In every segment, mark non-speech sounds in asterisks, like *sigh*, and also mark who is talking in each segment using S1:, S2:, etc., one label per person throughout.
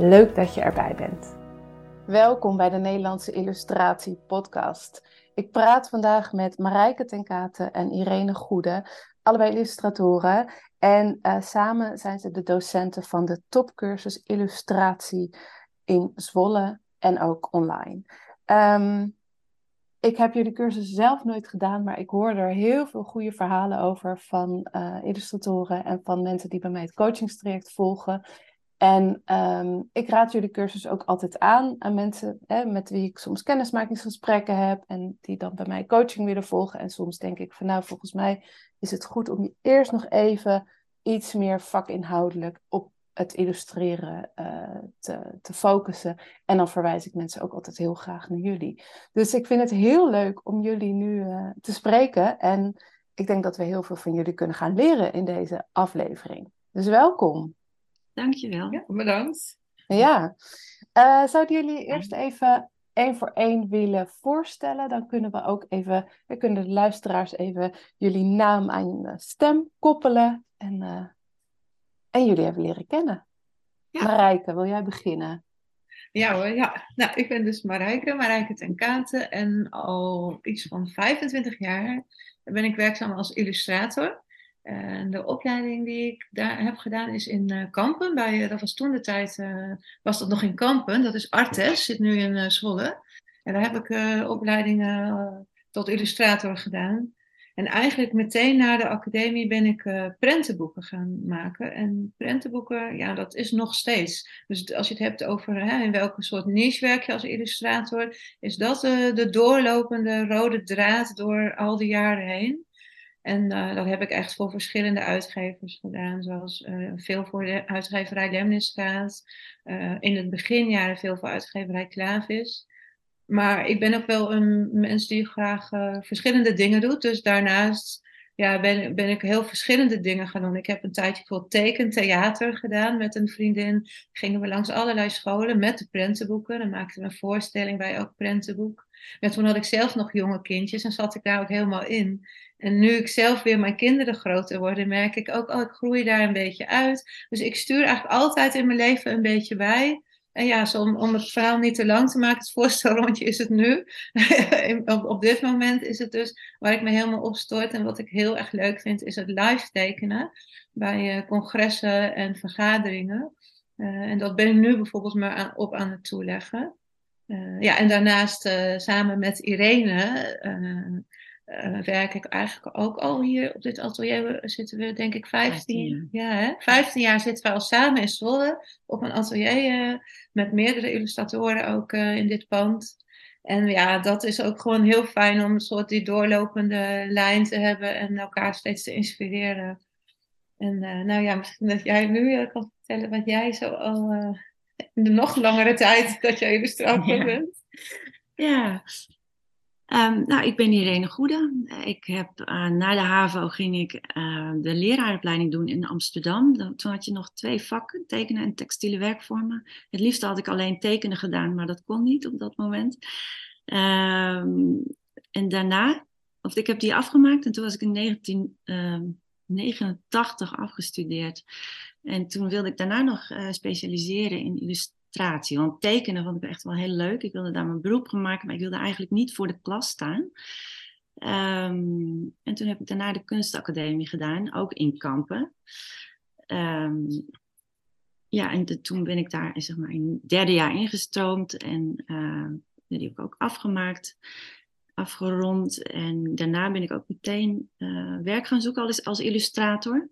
S1: Leuk dat je erbij bent. Welkom bij de Nederlandse Illustratie Podcast. Ik praat vandaag met Marijke Tenkate en Irene Goede, allebei illustratoren. En uh, samen zijn ze de docenten van de topcursus Illustratie in Zwolle en ook online. Um, ik heb jullie cursus zelf nooit gedaan, maar ik hoor er heel veel goede verhalen over van uh, illustratoren en van mensen die bij mij het coachingstraject volgen. En um, ik raad jullie cursus ook altijd aan aan mensen hè, met wie ik soms kennismakingsgesprekken heb en die dan bij mij coaching willen volgen. En soms denk ik van nou, volgens mij is het goed om je eerst nog even iets meer vakinhoudelijk op het illustreren uh, te, te focussen. En dan verwijs ik mensen ook altijd heel graag naar jullie. Dus ik vind het heel leuk om jullie nu uh, te spreken. En ik denk dat we heel veel van jullie kunnen gaan leren in deze aflevering. Dus welkom.
S2: Dankjewel.
S3: Ja, bedankt.
S1: Ja. Uh, zouden jullie eerst even één voor één willen voorstellen? Dan kunnen we ook even, we kunnen de luisteraars even jullie naam aan je stem koppelen en, uh, en jullie hebben leren kennen. Ja. Marijke, wil jij beginnen?
S3: Ja hoor, ja. Nou, ik ben dus Marijke, Marijke ten Katen en al iets van 25 jaar ben ik werkzaam als illustrator. En de opleiding die ik daar heb gedaan is in uh, Kampen. Bij, uh, dat was toen de tijd, uh, was dat nog in Kampen. Dat is Artes, zit nu in Zwolle. En daar heb ik opleidingen tot illustrator gedaan. En eigenlijk meteen na de academie ben ik prentenboeken gaan maken. En prentenboeken, ja, dat is nog steeds. Dus als je het hebt over hè, in welke soort niche werk je als illustrator, is dat de doorlopende rode draad door al die jaren heen. En uh, dat heb ik echt voor verschillende uitgevers gedaan, zoals uh, veel voor de uitgeverij Lemniskaat. Uh, in het beginjaren veel voor uitgeverij Klavis. Maar ik ben ook wel een mens die graag verschillende dingen doet. Dus daarnaast ja, ben, ben ik heel verschillende dingen gaan doen. Ik heb een tijdje voor tekentheater gedaan met een vriendin. Gingen we langs allerlei scholen met de prentenboeken. Dan maakten we een voorstelling bij elk prentenboek. En toen had ik zelf nog jonge kindjes en zat ik daar ook helemaal in. En nu ik zelf weer mijn kinderen groter worden, merk ik ook, oh, ik groei daar een beetje uit. Dus ik stuur eigenlijk altijd in mijn leven een beetje bij. En ja, om, om het verhaal niet te lang te maken, het voorstelrondje is het nu. *laughs* op, op dit moment is het dus waar ik me helemaal op stoort. En wat ik heel erg leuk vind, is het live tekenen bij uh, congressen en vergaderingen. Uh, en dat ben ik nu bijvoorbeeld maar op aan het toeleggen. Uh, ja, en daarnaast samen met Irene uh, werk ik eigenlijk ook al hier op dit atelier. Zitten we denk ik 15, ja, hè? 15 jaar zitten we al samen in Zwolle op een atelier uh, met meerdere illustratoren ook uh, in dit pand. En ja, dat is ook gewoon heel fijn om een soort die doorlopende lijn te hebben en elkaar steeds te inspireren. En nou ja, misschien dat jij nu kan vertellen wat jij zo al in de nog langere tijd dat jij illustrator ja. bent.
S2: Ja, Um, nou, ik ben Irene Goede. Ik heb, uh, na de HAVO ging ik uh, de leraaropleiding doen in Amsterdam. Toen had je nog twee vakken, tekenen en textiele werkvormen. Het liefst had ik alleen tekenen gedaan, maar dat kon niet op dat moment. Um, en daarna, of ik heb die afgemaakt en toen was ik in 1989 um, afgestudeerd. En toen wilde ik daarna nog uh, specialiseren in illustratie. Want tekenen vond ik echt wel heel leuk. Ik wilde daar mijn beroep van maken, maar ik wilde eigenlijk niet voor de klas staan. Um, en toen heb ik daarna de kunstacademie gedaan, ook in Kampen. Um, ja, en toen ben ik daar zeg maar, in het derde jaar ingestroomd en uh, die heb ik ook afgemaakt, afgerond. En daarna ben ik ook meteen uh, werk gaan zoeken als illustrator.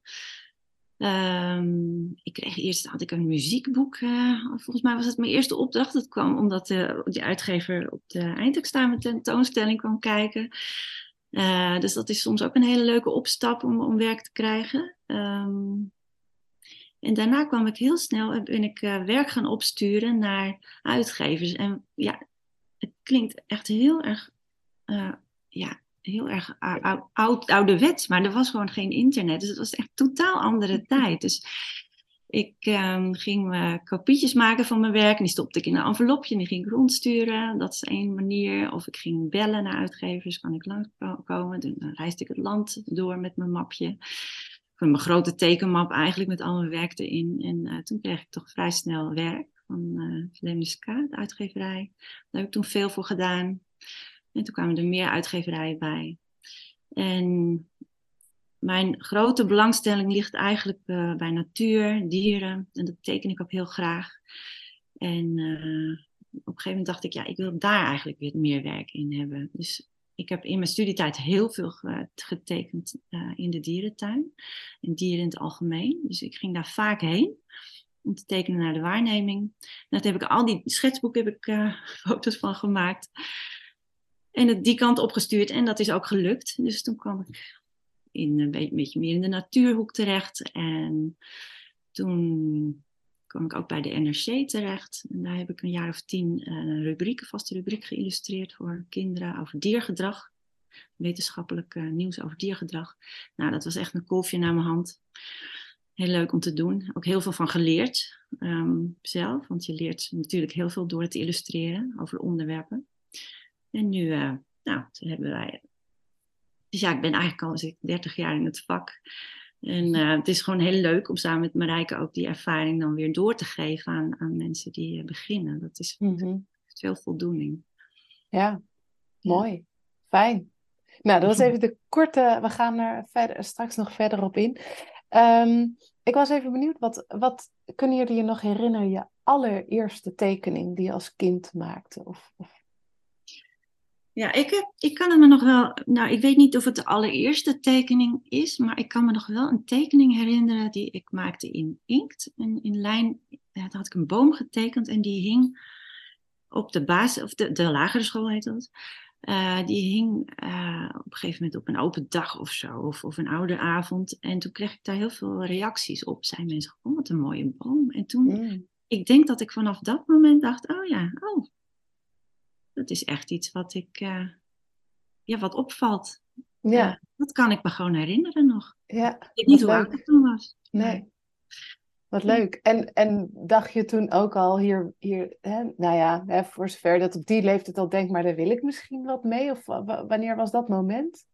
S2: Ehm, ik kreeg eerst had ik een muziekboek. eh, volgens mij was het mijn eerste opdracht. Dat kwam omdat de, uitgever op de eindexamen tentoonstelling kwam kijken. Eh, dus dat is soms ook een hele leuke opstap om, om werk te krijgen. Ehm, en daarna kwam ik heel snel ben ik eh, werk gaan opsturen naar uitgevers. En ja, het klinkt echt heel erg, eh, ja, heel erg ou- oud, ouderwets, maar er was gewoon geen internet. Dus het was echt totaal andere tijd. Dus ik ehm, ging me kopietjes maken van mijn werk en die stopte ik in een envelopje en die ging ik rondsturen. Dat is één manier. Of ik ging bellen naar uitgevers, kan ik langskomen. Dan reisde ik het land door met mijn mapje. Van mijn grote tekenmap eigenlijk met al mijn werk erin. En eh, toen kreeg ik toch vrij snel werk van uh, de uitgeverij. Daar heb ik toen veel voor gedaan. En toen kwamen er meer uitgeverijen bij. En mijn grote belangstelling ligt eigenlijk uh, bij natuur, dieren. En dat teken ik ook heel graag. En uh, op een gegeven moment dacht ik, ja, ik wil daar eigenlijk weer meer werk in hebben. Dus ik heb in mijn studietijd heel veel getekend uh, in de dierentuin. En dieren in het algemeen. Dus ik ging daar vaak heen om te tekenen naar de waarneming. Dat heb ik al die schetsboeken heb ik *laughs* foto's van gemaakt. En het die kant opgestuurd en dat is ook gelukt. Dus toen kwam ik in een beetje meer in de natuurhoek terecht. En toen kwam ik ook bij de NRC terecht. En daar heb ik een jaar of tien eh, een rubriek, vaste rubriek geïllustreerd voor kinderen over diergedrag. Wetenschappelijk uh, nieuws over diergedrag. Nou, dat was echt een kolfje naar mijn hand. Heel leuk om te doen. Ook heel veel van geleerd um, zelf. Want je leert natuurlijk heel veel door te illustreren over onderwerpen. En nu, uh, nou, toen hebben wij dus ja, ik ben eigenlijk al 30 jaar in het vak. En uh, het is gewoon heel leuk om samen met Marijke ook die ervaring dan weer door te geven aan, aan mensen die uh, beginnen. Dat is mm -hmm. veel voldoening.
S1: Ja, mooi. Ja. Fijn. Nou, dat was *laughs* even de korte. We gaan er verder, straks nog verder op in. Um, ik was even benieuwd, wat, wat kunnen jullie je nog herinneren? Je allereerste tekening die je als kind maakte? Of, of
S2: ja, ik, heb, ik kan het me nog wel. Nou, ik weet niet of het de allereerste tekening is, maar ik kan me nog wel een tekening herinneren die ik maakte in inkt. En in lijn ja, had ik een boom getekend en die hing op de basis, of de, de lagere school heet dat. Uh, die hing uh, op een gegeven moment op een open dag of zo, of, of een oude avond. En toen kreeg ik daar heel veel reacties op. Zijn mensen, oh wat een mooie boom. En toen, mm. ik denk dat ik vanaf dat moment dacht, oh ja, oh, dat is echt iets wat ik, uh, ja, wat opvalt.
S1: Ja.
S2: Uh, dat kan ik me gewoon herinneren nog.
S1: Ja,
S2: ik weet niet hoe oud ik toen was.
S1: Nee. Wat leuk. En, en dacht je toen ook al hier, hier hè, nou ja, hè, voor zover dat op die leeftijd al denkt, maar daar wil ik misschien wat mee? Of wanneer was dat moment?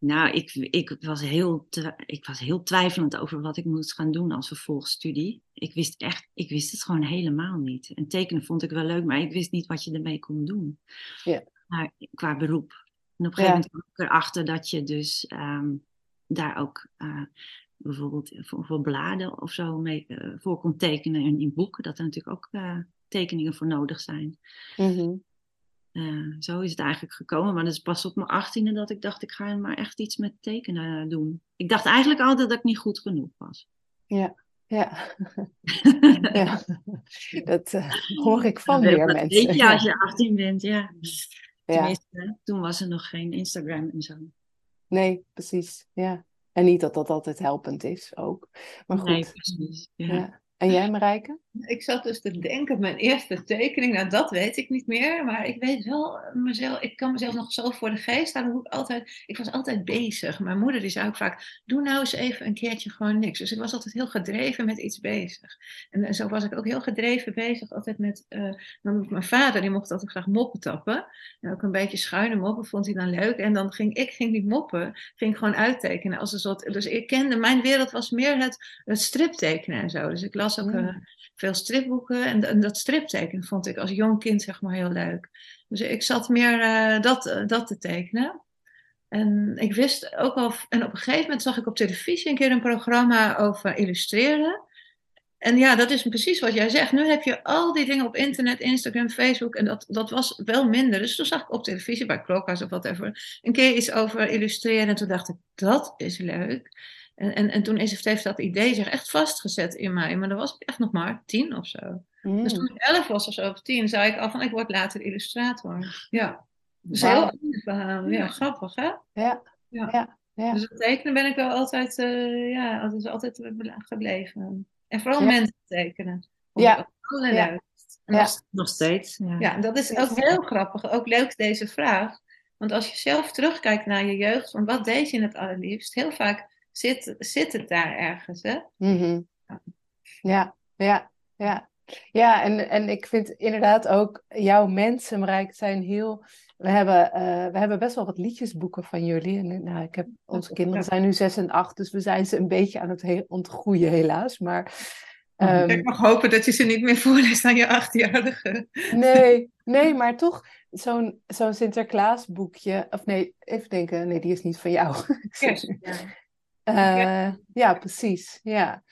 S2: Nou, ik, ik, was heel ik was heel twijfelend over wat ik moest gaan doen als vervolgstudie. Ik wist echt, ik wist het gewoon helemaal niet. En tekenen vond ik wel leuk, maar ik wist niet wat je ermee kon doen.
S1: Ja.
S2: Maar, qua beroep. En op een gegeven ja. moment kwam ik erachter dat je dus um, daar ook uh, bijvoorbeeld voor, voor, bladen of zo mee uh, voor kon tekenen in, in, boeken. Dat er natuurlijk ook uh, tekeningen voor nodig zijn.
S1: Mm -hmm.
S2: Uh, zo is het eigenlijk gekomen. Maar dat is pas op mijn achttiende dat ik dacht, ik ga maar echt iets met tekenen doen. Ik dacht eigenlijk altijd dat ik niet goed genoeg was.
S1: Ja, ja. *laughs* ja. Dat uh, hoor ik van meer
S2: dat
S1: mensen.
S2: Weet je als je 18 bent, ja. Tenminste, ja. toen was er nog geen Instagram en zo.
S1: Nee, precies. Ja. En niet dat dat altijd helpend is ook. Maar goed.
S2: Nee, precies. Ja.
S1: ja. En jij, Marijke?
S3: Ik zat dus te denken, mijn eerste tekening, nou dat weet ik niet meer, maar ik weet wel mezelf, ik kan mezelf nog zo voor de geest halen hoe ik altijd, ik was altijd bezig. Mijn moeder die zei ook vaak, doe nou eens even een keertje gewoon niks. Dus ik was altijd heel gedreven met iets bezig. En, zo was ik ook heel gedreven bezig altijd met, uh, dan mijn vader, die mocht altijd graag moppen tappen. En ook een beetje schuine moppen vond hij dan leuk. En dan ging ik, ging die moppen, ging gewoon uittekenen als een soort, dus ik kende, mijn wereld was meer het, het striptekenen en zo. Dus ik las ook uh, veel stripboeken. En, en, dat striptekenen vond ik als jong kind zeg maar heel leuk. Dus ik zat meer uh, dat, uh, dat te tekenen. En ik wist ook al... En op een gegeven moment zag ik op televisie een keer een programma over illustreren. En ja, dat is precies wat jij zegt. Nu heb je al die dingen op internet, Instagram, Facebook. En dat, dat was wel minder. Dus toen zag ik op televisie, bij Klokhuis of whatever, een keer iets over illustreren. En toen dacht ik, dat is leuk. En, en, en toen is, heeft dat idee zich echt vastgezet in mij. Maar dan was ik echt nog maar tien of zo.
S1: Mm.
S3: Dus toen ik elf was of zo, of tien, zei ik al van ik word later illustrator. Ja. Dus
S1: Wauw.
S3: heel anders verhaal. Ja, grappig hè?
S1: Ja,
S3: Ja.
S1: ja, ja.
S3: Dus het tekenen ben ik wel altijd, eh, ja, dat is altijd gebleven. En vooral mensen tekenen.
S1: Ja. Ja.
S3: nog
S2: Nog steeds. Ja.
S3: dat is ook heel grappig. Ook leuk deze vraag. Want als je zelf terugkijkt naar je jeugd, van wat deed je het allerliefst? Heel vaak zit, zit het daar ergens. Hè?
S1: Mhm. Ja, ja, ja. Ja, en, en ik vind inderdaad ook jouw mensen, Marijke, zijn heel... We hebben, eh, we hebben best wel wat liedjesboeken van jullie. En, nou, ik heb, onze kinderen zijn nu zes en acht, dus we zijn ze een beetje aan het he- ontgroeien helaas. Maar ehm,
S3: ik mag hopen dat je ze niet meer voorleest aan je achtjarige.
S1: nee, *laughs* nee, maar toch zo'n zo'n Sinterklaasboekje. Of nee, even denken, nee, die is niet van jou.
S3: Kerst. Ja. *laughs*
S1: Eh, ja, precies. Ja.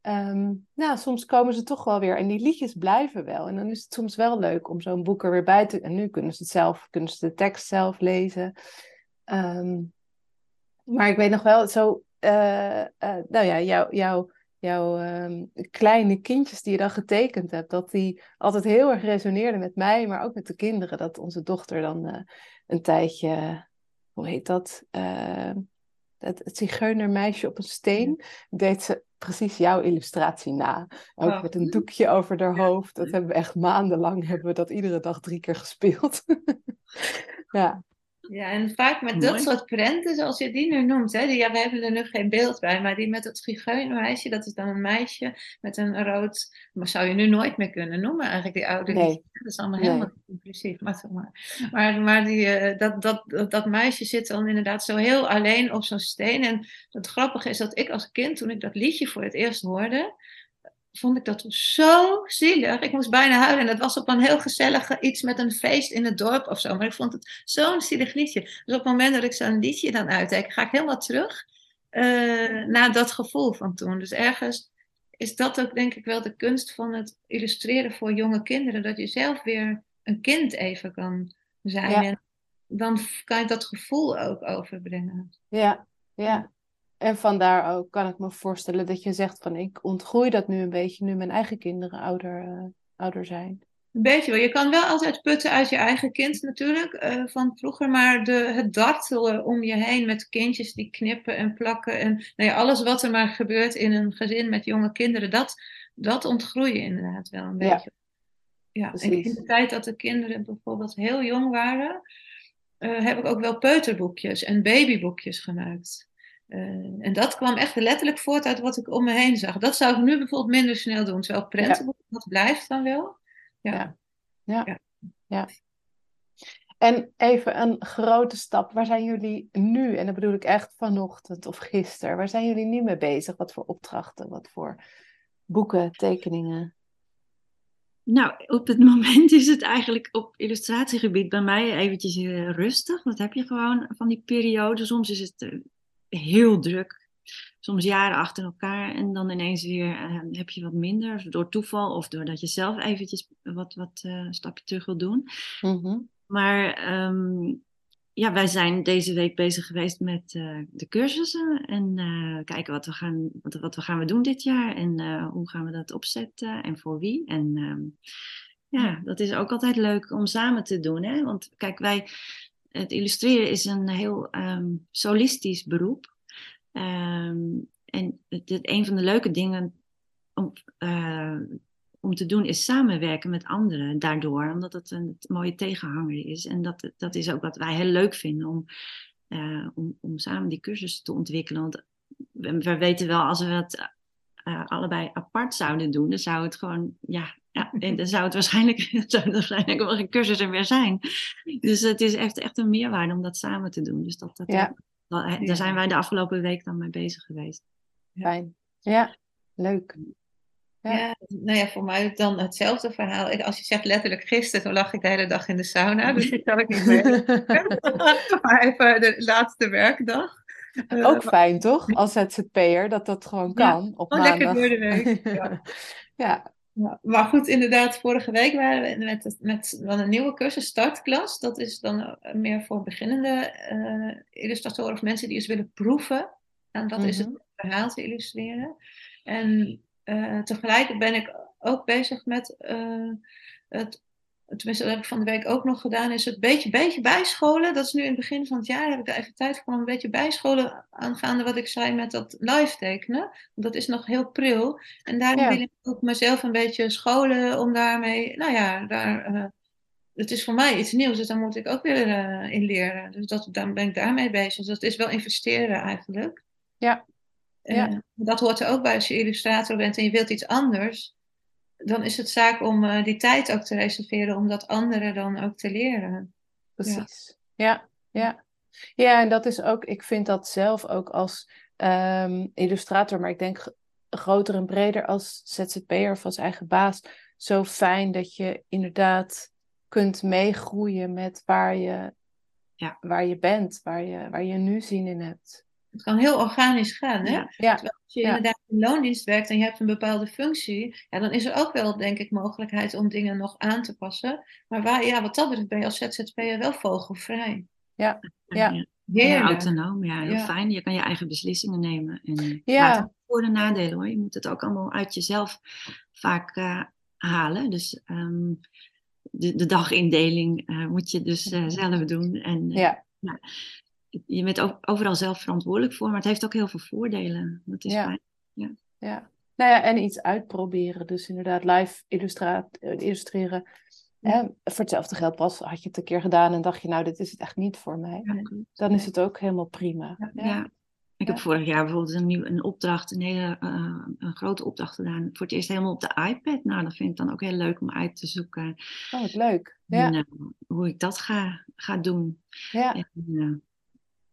S1: Ehm, nou, soms komen ze toch wel weer en die liedjes blijven wel. En dan is het soms wel leuk om zo'n boek er weer bij te... En nu kunnen ze het zelf, kunnen ze de tekst zelf lezen. Ehm, maar ik weet nog wel, zo... eh, eh, nou ja, jouw jouw jouw ehm, kleine kindjes die je dan getekend hebt, dat die altijd heel erg resoneerden met mij, maar ook met de kinderen. Dat onze dochter dan een tijdje, hoe heet dat? Eh, het, het zigeunermeisje op een steen, deed ze precies jouw illustratie na. Ook
S3: Oh.
S1: met een doekje over haar hoofd. Dat hebben we echt maandenlang, hebben we dat iedere dag drie keer gespeeld. *laughs* ja.
S3: Ja, en vaak met dat soort prenten, zoals je die nu noemt. Hè, die, ja, we hebben er nu geen beeld bij, maar die met het zigeunermeisje, dat is dan een meisje met een rood... Maar zou je nu nooit meer kunnen noemen, eigenlijk, die oude
S1: Nee.
S3: Dat is allemaal
S1: Nee.
S3: helemaal inclusief. Maar, maar, maar, maar die, eh, dat, dat, dat, dat meisje zit dan inderdaad zo heel alleen op zo'n steen. En het grappige is dat ik als kind, toen ik dat liedje voor het eerst hoorde... Vond ik dat zo zielig. Ik moest bijna huilen. En dat was op een heel gezellig iets met een feest in het dorp of zo. Maar ik vond het zo'n zielig liedje. Dus op het moment dat ik zo'n liedje dan uitteken, ga ik helemaal terug eh, naar dat gevoel van toen. Dus ergens is dat ook denk ik wel de kunst van het illustreren voor jonge kinderen. Dat je zelf weer een kind even kan zijn.
S1: Ja.
S3: En dan kan je dat gevoel ook overbrengen.
S1: Ja, ja. En vandaar ook kan ik me voorstellen dat je zegt van ik ontgroei dat nu een beetje nu mijn eigen kinderen ouder, eh, ouder zijn.
S3: Een beetje wel. Je kan wel altijd putten uit je eigen kind natuurlijk, eh, van vroeger. Maar de, het dartelen om je heen met kindjes die knippen en plakken. En nou ja, alles wat er maar gebeurt in een gezin met jonge kinderen, dat, dat ontgroei je inderdaad wel een
S1: Ja.
S3: beetje. Ja, en in de tijd dat de kinderen bijvoorbeeld heel jong waren, eh, heb ik ook wel peuterboekjes en babyboekjes gemaakt. Eh, en dat kwam echt letterlijk voort uit wat ik om me heen zag. Dat zou ik nu bijvoorbeeld minder snel doen. Terwijl prentenboeken, dat blijft dan wel. Ja.
S1: Ja. Ja.
S3: Ja.
S1: Ja. En even een grote stap. Waar zijn jullie nu? En dat bedoel ik echt vanochtend of gisteren. Waar zijn jullie nu mee bezig? Wat voor opdrachten? Wat voor boeken, tekeningen?
S2: Nou, op het moment is het eigenlijk op illustratiegebied bij mij eventjes eh, rustig. Dat heb je gewoon van die periode. Soms is het eh, heel druk. Soms jaren achter elkaar. En dan ineens weer eh, heb je wat minder. Door toeval of doordat je zelf eventjes wat, wat eh, een stapje terug wil doen.
S1: Mhm.
S2: Maar ehm, ja, wij zijn deze week bezig geweest met eh, de cursussen. En kijken wat we, gaan, wat, wat we gaan we doen dit jaar. En hoe gaan we dat opzetten en voor wie. En ehm, ja, dat is ook altijd leuk om samen te doen. Hè? Want kijk, wij, het illustreren is een heel ehm, solistisch beroep. Ehm, en het, een van de leuke dingen om, eh, om te doen is samenwerken met anderen daardoor. Omdat het een mooie tegenhanger is. En dat, dat is ook wat wij heel leuk vinden om, eh, om, om samen die cursussen te ontwikkelen. Want we, we weten wel, als we het eh, allebei apart zouden doen, dan zou het gewoon, ja, ja en dan zou het waarschijnlijk, *laughs* zou het waarschijnlijk wel geen cursus er meer zijn. Dus het is echt, echt een meerwaarde om dat samen te doen. Dus dat, dat,
S1: Ja.
S2: dat- daar zijn wij de afgelopen week dan mee bezig geweest.
S1: Fijn. Ja, leuk. Ja.
S3: Ja. nou ja, voor mij dan hetzelfde verhaal. Ik, als je zegt letterlijk gisteren, toen lag ik de hele dag in de sauna. Dus dat kan ik niet meer. *laughs* maar even de laatste werkdag. Eh,
S1: Ook fijn, toch? Als ZZP'er, dat dat gewoon
S3: Ja,
S1: kan op
S3: gewoon lekker
S1: maandag.
S3: door de week, *laughs* ja.
S1: ja.
S3: Ja, maar goed, inderdaad, vorige week waren we met, met wel een nieuwe cursus, startklas. Dat is dan eh, meer voor beginnende eh, illustratoren of mensen die eens willen proeven. En wat is het
S1: Mhm.
S3: verhaal te illustreren. En uh, tegelijk ben ik ook bezig met uh, het tenminste dat heb ik van de week ook nog gedaan, is het beetje, beetje bijscholen. Dat is nu in het begin van het jaar, heb ik er even tijd voor om een beetje bijscholen aangaande wat ik zei met dat live tekenen. Want dat is nog heel pril. En daarom wil ik ook mezelf een beetje scholen om daarmee, nou ja, daar, uh, het is voor mij iets nieuws, dus daar moet ik ook weer uh, in leren. Dus dat, dan ben ik daarmee bezig. Dus dat is wel investeren eigenlijk.
S1: Ja. ja.
S3: dat hoort er ook bij als je illustrator bent en je wilt iets anders dan is het zaak om uh, die tijd ook te reserveren om dat anderen dan ook te leren.
S1: Precies. Ja, ja. Ja, en dat is ook, ik vind dat zelf ook als um, illustrator, maar ik denk groter en breder als ZZP'er of als eigen baas, zo fijn dat je inderdaad kunt meegroeien met waar je, ja. waar je bent, waar je, waar je nu zin in hebt.
S3: Het kan heel organisch gaan. Hè? Ja. als je inderdaad in loondienst werkt en je hebt een bepaalde functie, ja, dan is er ook wel, denk ik, mogelijkheid om dingen nog aan te passen. Maar waar, ja, wat dat betreft ben je als ZZP'er wel vogelvrij.
S1: Ja, ja.
S2: ja. autonoom, ja, heel fijn. Je kan je eigen beslissingen nemen. En ja. voor de nadelen hoor. Je moet het ook allemaal uit jezelf vaak uh, halen. Dus um, de, de dagindeling uh, moet je dus uh, zelf doen. En,
S1: ja
S2: je bent overal zelf verantwoordelijk voor, maar het heeft ook heel veel voordelen. Dat is fijn. Ja.
S1: ja. Nou ja, en iets uitproberen. Dus inderdaad, live illustreren. Hè? Voor hetzelfde geld pas had je het een keer gedaan en dacht je, nou, dit is het echt niet voor mij. Dan is het ook helemaal prima.
S2: Ja. Ik heb vorig jaar bijvoorbeeld een, nieuw, een opdracht, een hele uh, een grote opdracht gedaan. Voor het eerst helemaal op de iPad. Nou, dat vind ik dan ook heel leuk om uit te zoeken.
S1: Oh, wat leuk. Ja. En, uh,
S2: hoe ik dat ga, ga doen.
S1: Ja. En, uh,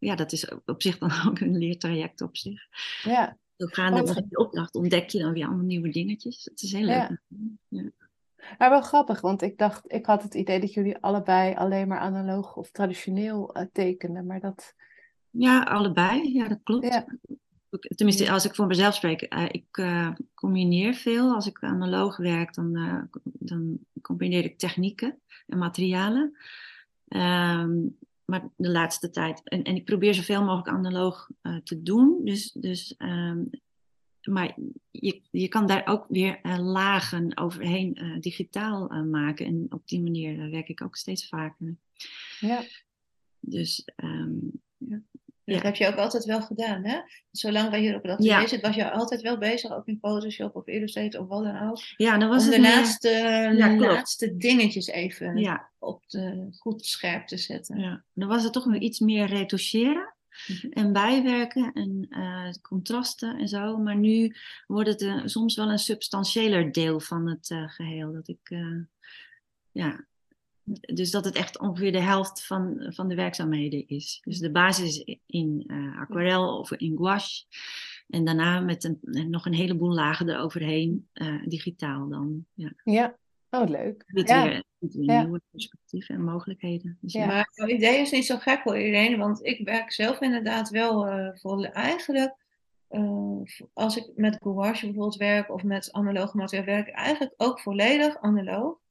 S2: ja, dat is op zich dan *laughs* ook een leertraject op zich.
S1: Ja.
S2: Zo gaande met die opdracht ontdek je dan weer allemaal nieuwe dingetjes. Het is heel leuk. Ja.
S1: Maar wel grappig, want ik dacht, ik had het idee dat jullie allebei alleen maar analoog of traditioneel uh, tekenen, maar dat...
S2: Ja, allebei. Ja, dat klopt. Ja. Tenminste, als ik voor mezelf spreek, uh, ik uh, combineer veel. Als ik analoog werk, dan, dan combineer ik technieken en materialen. Um, maar de laatste tijd. En, en ik probeer zoveel mogelijk analoog uh, te doen. Dus, dus, um, maar je, je kan daar ook weer uh, lagen overheen uh, digitaal maken. En op die manier werk ik ook steeds vaker.
S1: Ja.
S2: Dus um, ja.
S3: Dat heb je ook altijd wel gedaan, hè? Zolang wij hier op dat ja. zitten, was je altijd wel bezig, ook in Photoshop of Illustrator of wat dan ook.
S2: Ja, dan was
S3: om
S2: het
S3: de laatste, ja, laatste dingetjes even ja. op de, goed scherp te zetten.
S2: Ja, dan was het toch nog iets meer retoucheren. Mhm. En bijwerken en uh, contrasten en zo. Maar nu wordt het uh, soms wel een substantiëler deel van het uh, geheel. Dat ik, ja, dus dat het echt ongeveer de helft van, van de werkzaamheden is. Dus de basis in uh, aquarel of in gouache. En daarna met een, nog een heleboel lagen eroverheen, uh, digitaal dan. Ja,
S1: ja. oh leuk.
S2: Dit
S1: ja.
S2: weer, weer ja. nieuwe perspectieven en mogelijkheden.
S3: Dus ja. Maar jouw idee is niet zo gek voor iedereen, want ik werk zelf inderdaad wel uh, voor eigenlijk... als ik met gouache bijvoorbeeld werk of met analoog materiaal werk, eigenlijk ook volledig analoog.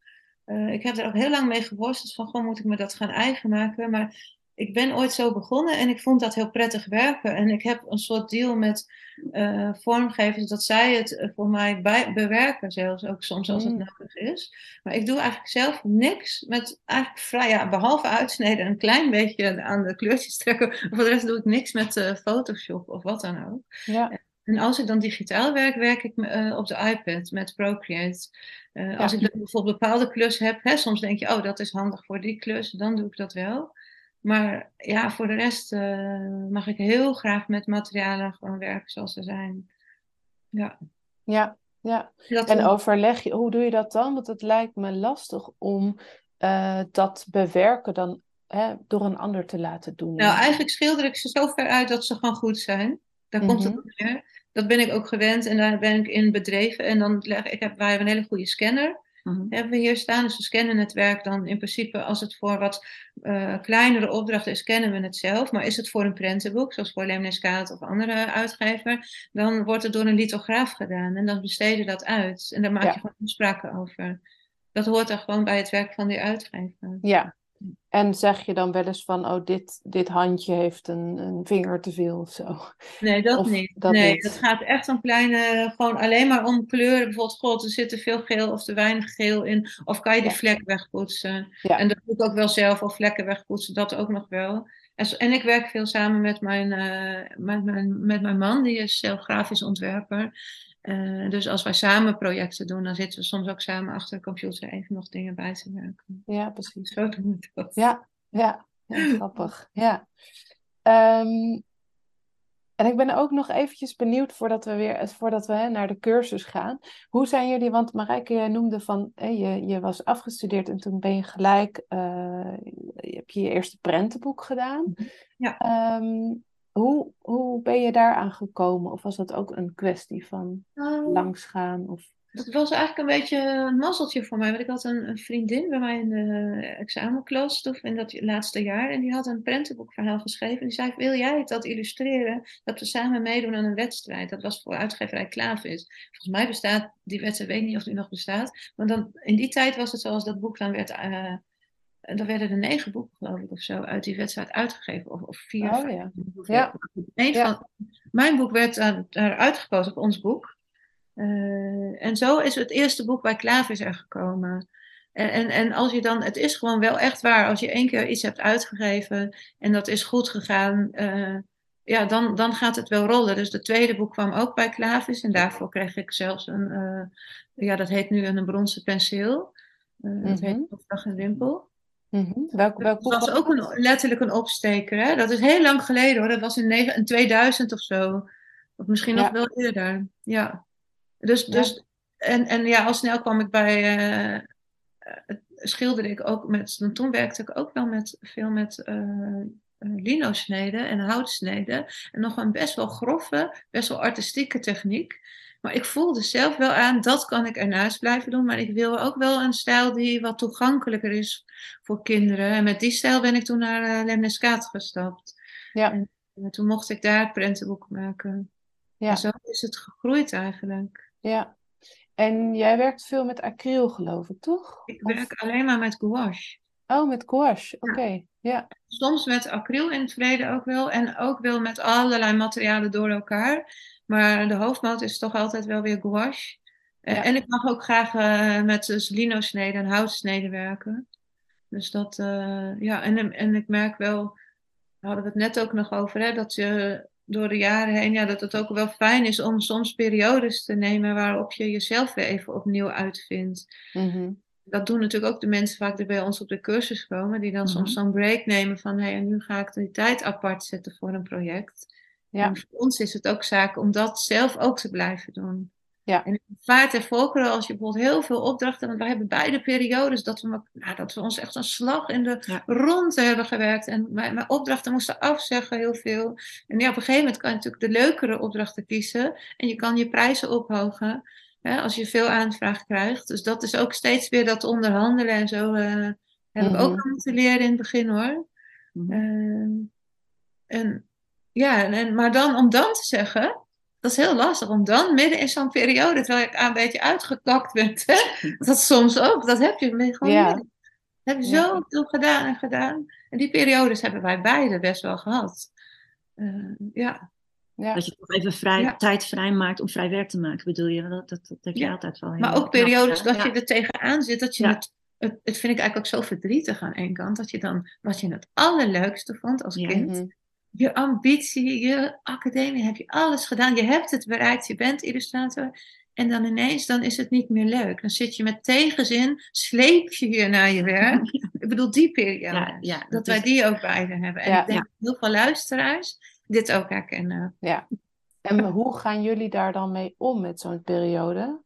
S3: Uh, ik heb er ook heel lang mee geworsteld van, gewoon moet ik me dat gaan eigen maken. Maar ik ben ooit zo begonnen en ik vond dat heel prettig werken. En ik heb een soort deal met uh, vormgevers dat zij het voor mij bij, bewerken, zelfs ook soms als het mm. nodig is. Maar ik doe eigenlijk zelf niks met eigenlijk vrij, ja, behalve uitsneden, een klein beetje aan de kleurtjes trekken. *laughs* Voor de rest doe ik niks met uh, Photoshop of wat dan ook.
S1: Ja.
S3: En als ik dan digitaal werk, werk ik uh, op de iPad met Procreate. Uh, als ik dan bijvoorbeeld een bepaalde klus heb, hè, soms denk je, oh, dat is handig voor die klus, dan doe ik dat wel. Maar ja, voor de rest uh, mag ik heel graag met materialen gewoon werken zoals ze zijn. Ja.
S1: Ja, ja. en overleg je, hoe doe je dat dan? Want het lijkt me lastig om dat bewerken dan hè, door een ander te laten doen.
S3: Nou, eigenlijk schilder ik ze zo ver uit dat ze gewoon goed zijn. Daar komt het op neer. Dat ben ik ook gewend en daar ben ik in bedreven. En dan leg ik, heb, wij hebben een hele goede scanner. Mm-hmm. Hebben we hier staan. Dus we scannen het werk dan in principe als het voor wat uh, kleinere opdrachten is, scannen we het zelf. Maar is het voor een prentenboek, zoals voor Lemniskaat of andere uitgever, dan wordt het door een lithograaf gedaan. En dan besteden dat uit. En daar maak ja. je gewoon afspraken over. Dat hoort er gewoon bij het werk van die uitgever.
S1: Ja, En zeg je dan wel eens van, oh, dit, dit handje heeft een, een vinger te veel of zo?
S3: Nee, dat
S1: Of
S3: niet.
S1: dat
S3: nee,
S1: niet.
S3: het gaat echt om kleine, gewoon alleen maar om kleuren. Bijvoorbeeld, god, er zit te veel geel of te weinig geel in. Of kan je die
S1: Ja.
S3: vlek wegpoetsen?
S1: Ja.
S3: En dat doe ik ook wel zelf, of vlekken wegpoetsen, dat ook nog wel. En, en ik werk veel samen met mijn, eh, met mijn, met mijn man, die is zelf grafisch ontwerper. Eh, dus als wij samen projecten doen, dan zitten we soms ook samen achter de computer even nog dingen bij te werken.
S1: Ja, precies.
S3: Zo doen we dat.
S1: Ja, ja, ja grappig. Ja. Ehm, en ik ben ook nog eventjes benieuwd voordat we weer voordat we hè, naar de cursus gaan. Hoe zijn jullie, want Marijke, jij noemde van hè, je, je was afgestudeerd en toen ben je gelijk, eh, je heb je je eerste prentenboek gedaan.
S3: Ja.
S1: Ehm, hoe, hoe ben je daaraan gekomen? Of was dat ook een kwestie van
S3: Nou,
S1: langsgaan? Of...
S3: Dat was eigenlijk een beetje een mazzeltje voor mij. Want ik had een, een vriendin bij mij in de examenklas, in dat laatste jaar. En die had een prentenboekverhaal geschreven. En die zei, wil jij het dat illustreren? Dat we samen meedoen aan een wedstrijd. Dat was voor uitgeverij Klavis. Volgens mij bestaat die wedstrijd, weet niet of die nog bestaat. Maar dan, in die tijd was het zoals dat boek dan werd... eh dan werden er negen boeken, geloof ik, of zo, uit die wedstrijd uitgegeven. Of, of vier,
S1: Oh, ja. Ja.
S3: Eén
S1: Ja.
S3: van, mijn boek werd daar uitgekozen op ons boek. Eh, en zo is het eerste boek bij Klavis er gekomen. En, en, en als je dan, het is gewoon wel echt waar, als je één keer iets hebt uitgegeven en dat is goed gegaan, eh, ja, dan, dan gaat het wel rollen. Dus het tweede boek kwam ook bij Klavis en daarvoor kreeg ik zelfs een, eh, ja, dat heet nu een bronzen penseel. Eh, Dat
S1: Mhm.
S3: heet Opdracht en Wimpel.
S1: Welk, welk
S3: Dat
S1: boek
S3: was
S1: was
S3: ook een, letterlijk een opsteker. Hè? Dat is heel lang geleden hoor. Dat was in, negen, in 2000 of zo. Of misschien nog wel eerder. Ja. Dus,
S1: Ja.
S3: dus en, en ja, al snel kwam ik bij. eh, schilderde ik ook met. Toen werkte ik ook wel met, veel met eh, lino-sneden en houtsneden. En nog een best wel grove, best wel artistieke techniek. Maar ik voelde zelf wel aan, dat kan ik ernaast blijven doen. Maar ik wil ook wel een stijl die wat toegankelijker is voor kinderen. En met die stijl ben ik toen naar uh, Lemnescaat gestapt.
S1: Ja.
S3: En uh, toen mocht ik daar het prentenboek maken.
S1: Ja.
S3: En zo is het gegroeid eigenlijk.
S1: Ja. En jij werkt veel met acryl, geloof ik, toch?
S3: Ik
S1: Of-
S3: werk alleen maar met gouache.
S1: Oh, met gouache. Oké. Ja.
S3: Soms met acryl in het verleden ook wel. En ook wel met allerlei materialen door elkaar. Maar de hoofdmoot is toch altijd wel weer gouache.
S1: Ja.
S3: En ik mag ook graag uh, met lino-sneden en houtsneden werken. Dus dat, uh, ja, en, en ik merk wel, daar hadden we het net ook nog over, hè, dat je door de jaren heen, ja, dat het ook wel fijn is om soms periodes te nemen waarop je jezelf weer even opnieuw uitvindt.
S1: Mm-hmm.
S3: Dat doen natuurlijk ook de mensen vaak die bij ons op de cursus komen, die dan
S1: Mhm.
S3: soms zo'n break nemen van, hé, hey, nu ga ik die tijd apart zetten voor een project.
S1: Ja.
S3: En voor ons is het ook zaak om dat zelf ook te blijven doen.
S1: Ja.
S3: En vaart en volkeren, als je bijvoorbeeld heel veel opdrachten, want wij hebben beide periodes dat we, nou, dat we ons echt een slag in de
S2: Ja.
S3: ronde hebben gewerkt. En mijn, mijn opdrachten moesten afzeggen, heel veel. En ja, op een gegeven moment kan je natuurlijk de leukere opdrachten kiezen. En je kan je prijzen ophogen hè, als je veel aanvraag krijgt. Dus dat is ook steeds weer dat onderhandelen en zo. eh heb ik ook
S1: Mhm.
S3: al moeten leren in het begin hoor.
S2: Mhm.
S3: Eh, en, ja, en, maar dan om dan te zeggen, dat is heel lastig. Om dan midden in zo'n periode, terwijl ik een beetje uitgekakt ben, hè, dat soms ook, dat heb je gewoon
S1: Ja.
S3: midden. heb je
S1: Ja.
S3: zoveel gedaan en gedaan. En die periodes hebben wij beide best wel gehad. Eh, ja.
S1: Ja.
S2: Dat je toch even vrij,
S3: Ja.
S2: tijd vrij maakt om vrij werk te maken, bedoel je? Dat, dat, dat heb je
S3: Ja.
S2: altijd wel
S3: Maar ook periodes dat
S2: Ja.
S3: je er tegenaan zit, dat je
S2: Ja.
S3: het, het, het vind ik eigenlijk ook zo verdrietig aan één kant, dat je dan, wat je het allerleukste vond als
S2: Ja.
S3: kind,
S1: Mhm.
S3: je ambitie, je academie, heb je alles gedaan. Je hebt het bereikt, je bent illustrator. En dan ineens, dan is het niet meer leuk. Dan zit je met tegenzin, sleep je hier naar je werk. *laughs* Ik bedoel, die periode.
S2: Ja, ja,
S3: dat,
S2: dat
S3: wij
S2: is-
S3: die ook beide hebben. En
S1: Ja.
S3: ik denk dat heel veel luisteraars dit ook herkennen.
S1: Ja. En *laughs* hoe gaan jullie daar dan mee om met zo'n periode?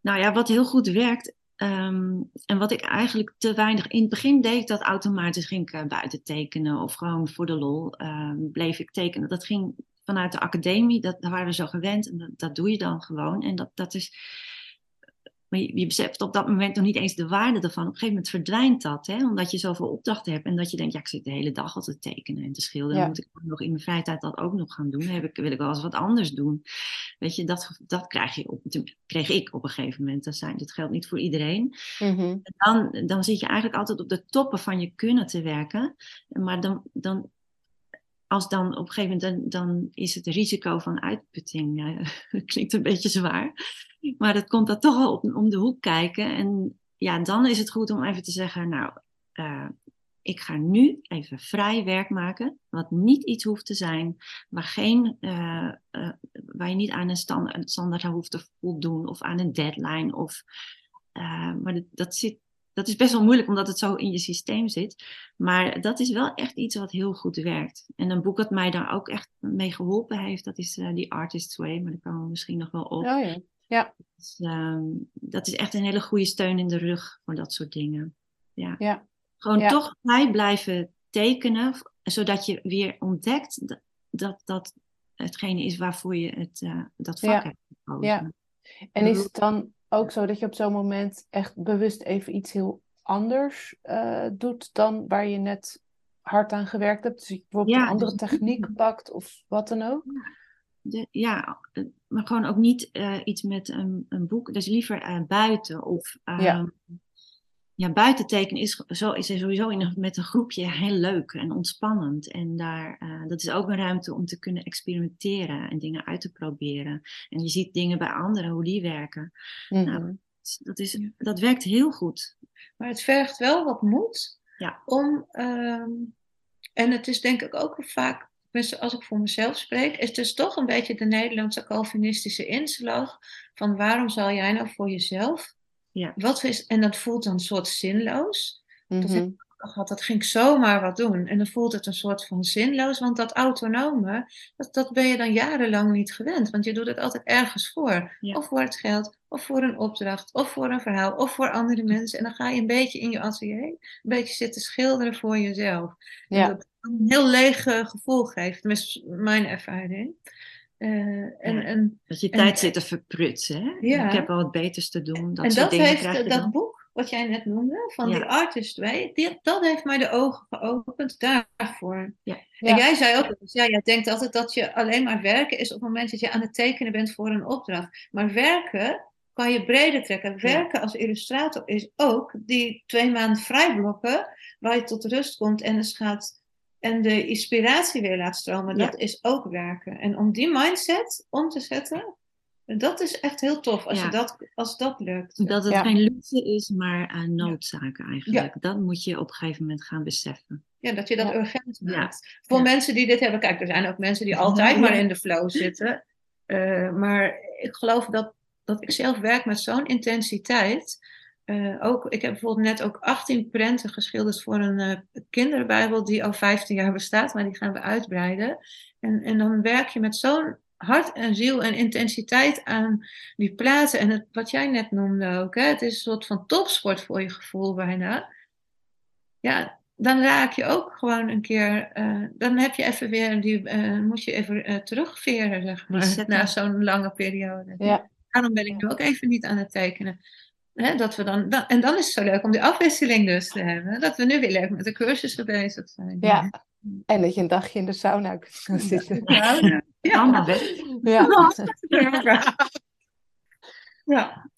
S2: Nou ja, wat heel goed werkt. ehm, en wat ik eigenlijk te weinig. In het begin deed ik dat automatisch. Ging ik eh, buiten tekenen of gewoon voor de lol ehm, bleef ik tekenen. Dat ging vanuit de academie. Dat, daar waren we zo gewend. En dat, dat doe je dan gewoon. En dat, dat is. Maar je, je, beseft op dat moment nog niet eens de waarde ervan. Op een gegeven moment verdwijnt dat, hè? omdat je zoveel opdrachten hebt. En dat je denkt, ja, ik zit de hele dag al te tekenen en te schilderen. Moet ik nog in mijn vrije tijd dat ook nog gaan doen. Heb ik, wil ik wel eens wat anders doen. Weet je, dat, dat krijg, je op, kreeg ik op een gegeven moment. Dat, zijn, dat geldt niet voor iedereen. Mm dan, dan zit je eigenlijk altijd op de toppen van je kunnen te werken. Maar dan, dan als dan op een gegeven moment, dan, dan is het risico van uitputting, ja, *laughs* klinkt een beetje zwaar, maar dat komt dan toch wel op, om de hoek kijken. En ja, dan is het goed om even te zeggen, nou, uh, ik ga nu even vrij werk maken, wat niet iets hoeft te zijn, waar, geen, uh, uh, waar je niet aan een standaard, hoeft te voldoen of aan een deadline. Of, maar dat, dat zit dat is best wel moeilijk omdat het zo in je systeem zit. Maar dat is wel echt iets wat heel goed werkt. En een boek dat mij daar ook echt mee geholpen heeft, dat is The Artist's Way. Maar daar komen we misschien nog wel op.
S1: Oh ja. Ja.
S2: Dus, uh, dat is echt een hele goede steun in de rug voor dat soort dingen. Ja.
S1: ja.
S2: Gewoon toch blij blijven tekenen, zodat je weer ontdekt dat dat, dat hetgene is waarvoor je het, uh, dat vak hebt
S1: gekozen. Ja. En is het dan ook zo dat je op zo'n moment echt bewust even iets heel anders uh, doet dan waar je net hard aan gewerkt hebt? Dus je bijvoorbeeld ja, een andere techniek pakt of wat dan ook?
S2: De, ja, maar gewoon ook niet uh, iets met een, een boek. Dus liever uh, buiten of ja. Ehm, ja, buiten tekenen is, zo, is sowieso in met een groepje heel leuk en ontspannend. En daar, uh, dat is ook een ruimte om te kunnen experimenteren en dingen uit te proberen. En je ziet dingen bij anderen, hoe die werken. Mm -hmm. nou, dat, is, dat werkt heel goed.
S3: Maar het vergt wel wat moed
S2: ja.
S3: om. Uh, en het is denk ik ook vaak, als ik voor mezelf spreek, is het dus toch een beetje de Nederlandse Calvinistische inslag. Van waarom zal jij nou voor jezelf
S2: ja.
S3: Wat is, en dat voelt dan een soort zinloos. Mm -hmm. Dat ik gehad, dat ging ik zomaar wat doen. En dan voelt het een soort van zinloos, want dat autonome, dat, dat ben je dan jarenlang niet gewend. Want je doet het altijd ergens voor.
S2: Ja.
S3: Of voor het geld, of voor een opdracht, of voor een verhaal, of voor andere mensen. En dan ga je een beetje in je atelier, een beetje zitten schilderen voor jezelf.
S1: Ja.
S3: En dat een heel leeg gevoel geeft, tenminste mijn ervaring. Uh, en,
S2: ja,
S3: en,
S2: dat je tijd en, zit te verprutsen. Hè?
S3: Ja.
S2: Ik heb wel wat beters te doen. Dat
S3: en
S2: soort
S3: dat
S2: dingen
S3: heeft
S2: krijg je
S3: dat
S2: dan.
S3: boek, wat jij net noemde, van
S2: Ja.
S3: die Artist Way, die, dat heeft mij de ogen geopend daarvoor.
S2: Ja.
S3: En jij zei ook, dus ja, jij denkt altijd dat je alleen maar werken is op het moment dat je aan het tekenen bent voor een opdracht. Maar werken kan je breder trekken. Werken als illustrator is ook die twee maanden vrijblokken waar je tot rust komt en eens gaat en de inspiratie weer laat stromen,
S2: Ja.
S3: dat is ook werken. En om die mindset om te zetten, dat is echt heel tof als,
S2: Ja.
S3: je dat, als dat lukt.
S2: Dat het
S1: Ja.
S2: geen luxe is, maar een noodzaak eigenlijk.
S3: Ja.
S2: Dat moet je op een gegeven moment gaan beseffen.
S3: Ja, dat je dat
S1: Ja.
S3: urgent
S2: Ja.
S3: maakt. Voor
S2: Ja.
S3: mensen die dit hebben, kijk, er zijn ook mensen die altijd maar in de flow zitten. Eh, maar ik geloof dat, dat ik zelf werk met zo'n intensiteit. Eh, ook, ik heb bijvoorbeeld net ook 18 prenten geschilderd voor een eh, kinderbijbel die al 15 jaar bestaat, maar die gaan we uitbreiden. En, en dan werk je met zo'n hart en ziel en intensiteit aan die platen. En het, wat jij net noemde ook, hè, het is een soort van topsport voor je gevoel bijna. Ja, dan raak je ook gewoon een keer, eh, dan heb je even weer, die, moet je even terugveren, zeg maar, na zo'n lange periode.
S1: Ja.
S3: Daarom ben ik nu ook even niet aan het tekenen. Hè, dat we dan, dan, en dan is het zo leuk om die afwisseling dus te hebben. Dat we nu weer leuk met de cursussen bezig zijn.
S1: Ja. En dat je een dagje in de sauna kunt gaan zitten.
S3: Ja, ja. ja.
S1: Ja.
S3: ja.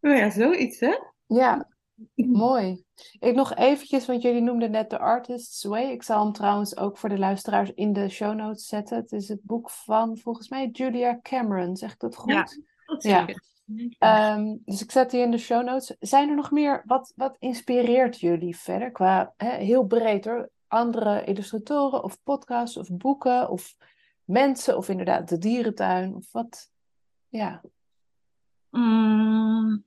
S3: Nou ja, zoiets hè.
S1: Ja, mooi. Ik nog eventjes, want jullie noemden net The Artist's Way. Ik zal hem trouwens ook voor de luisteraars in de show notes zetten. Het is het boek van, volgens mij, Julia Cameron. Zeg ik dat goed?
S2: Ja.
S1: Ja. Ehm, dus ik zet die in de show notes. Zijn er nog meer, wat, wat inspireert jullie verder? Qua, hè, heel breed hoor. Andere illustratoren of podcasts of boeken of mensen of inderdaad de dierentuin of wat? Ja,
S2: Mm,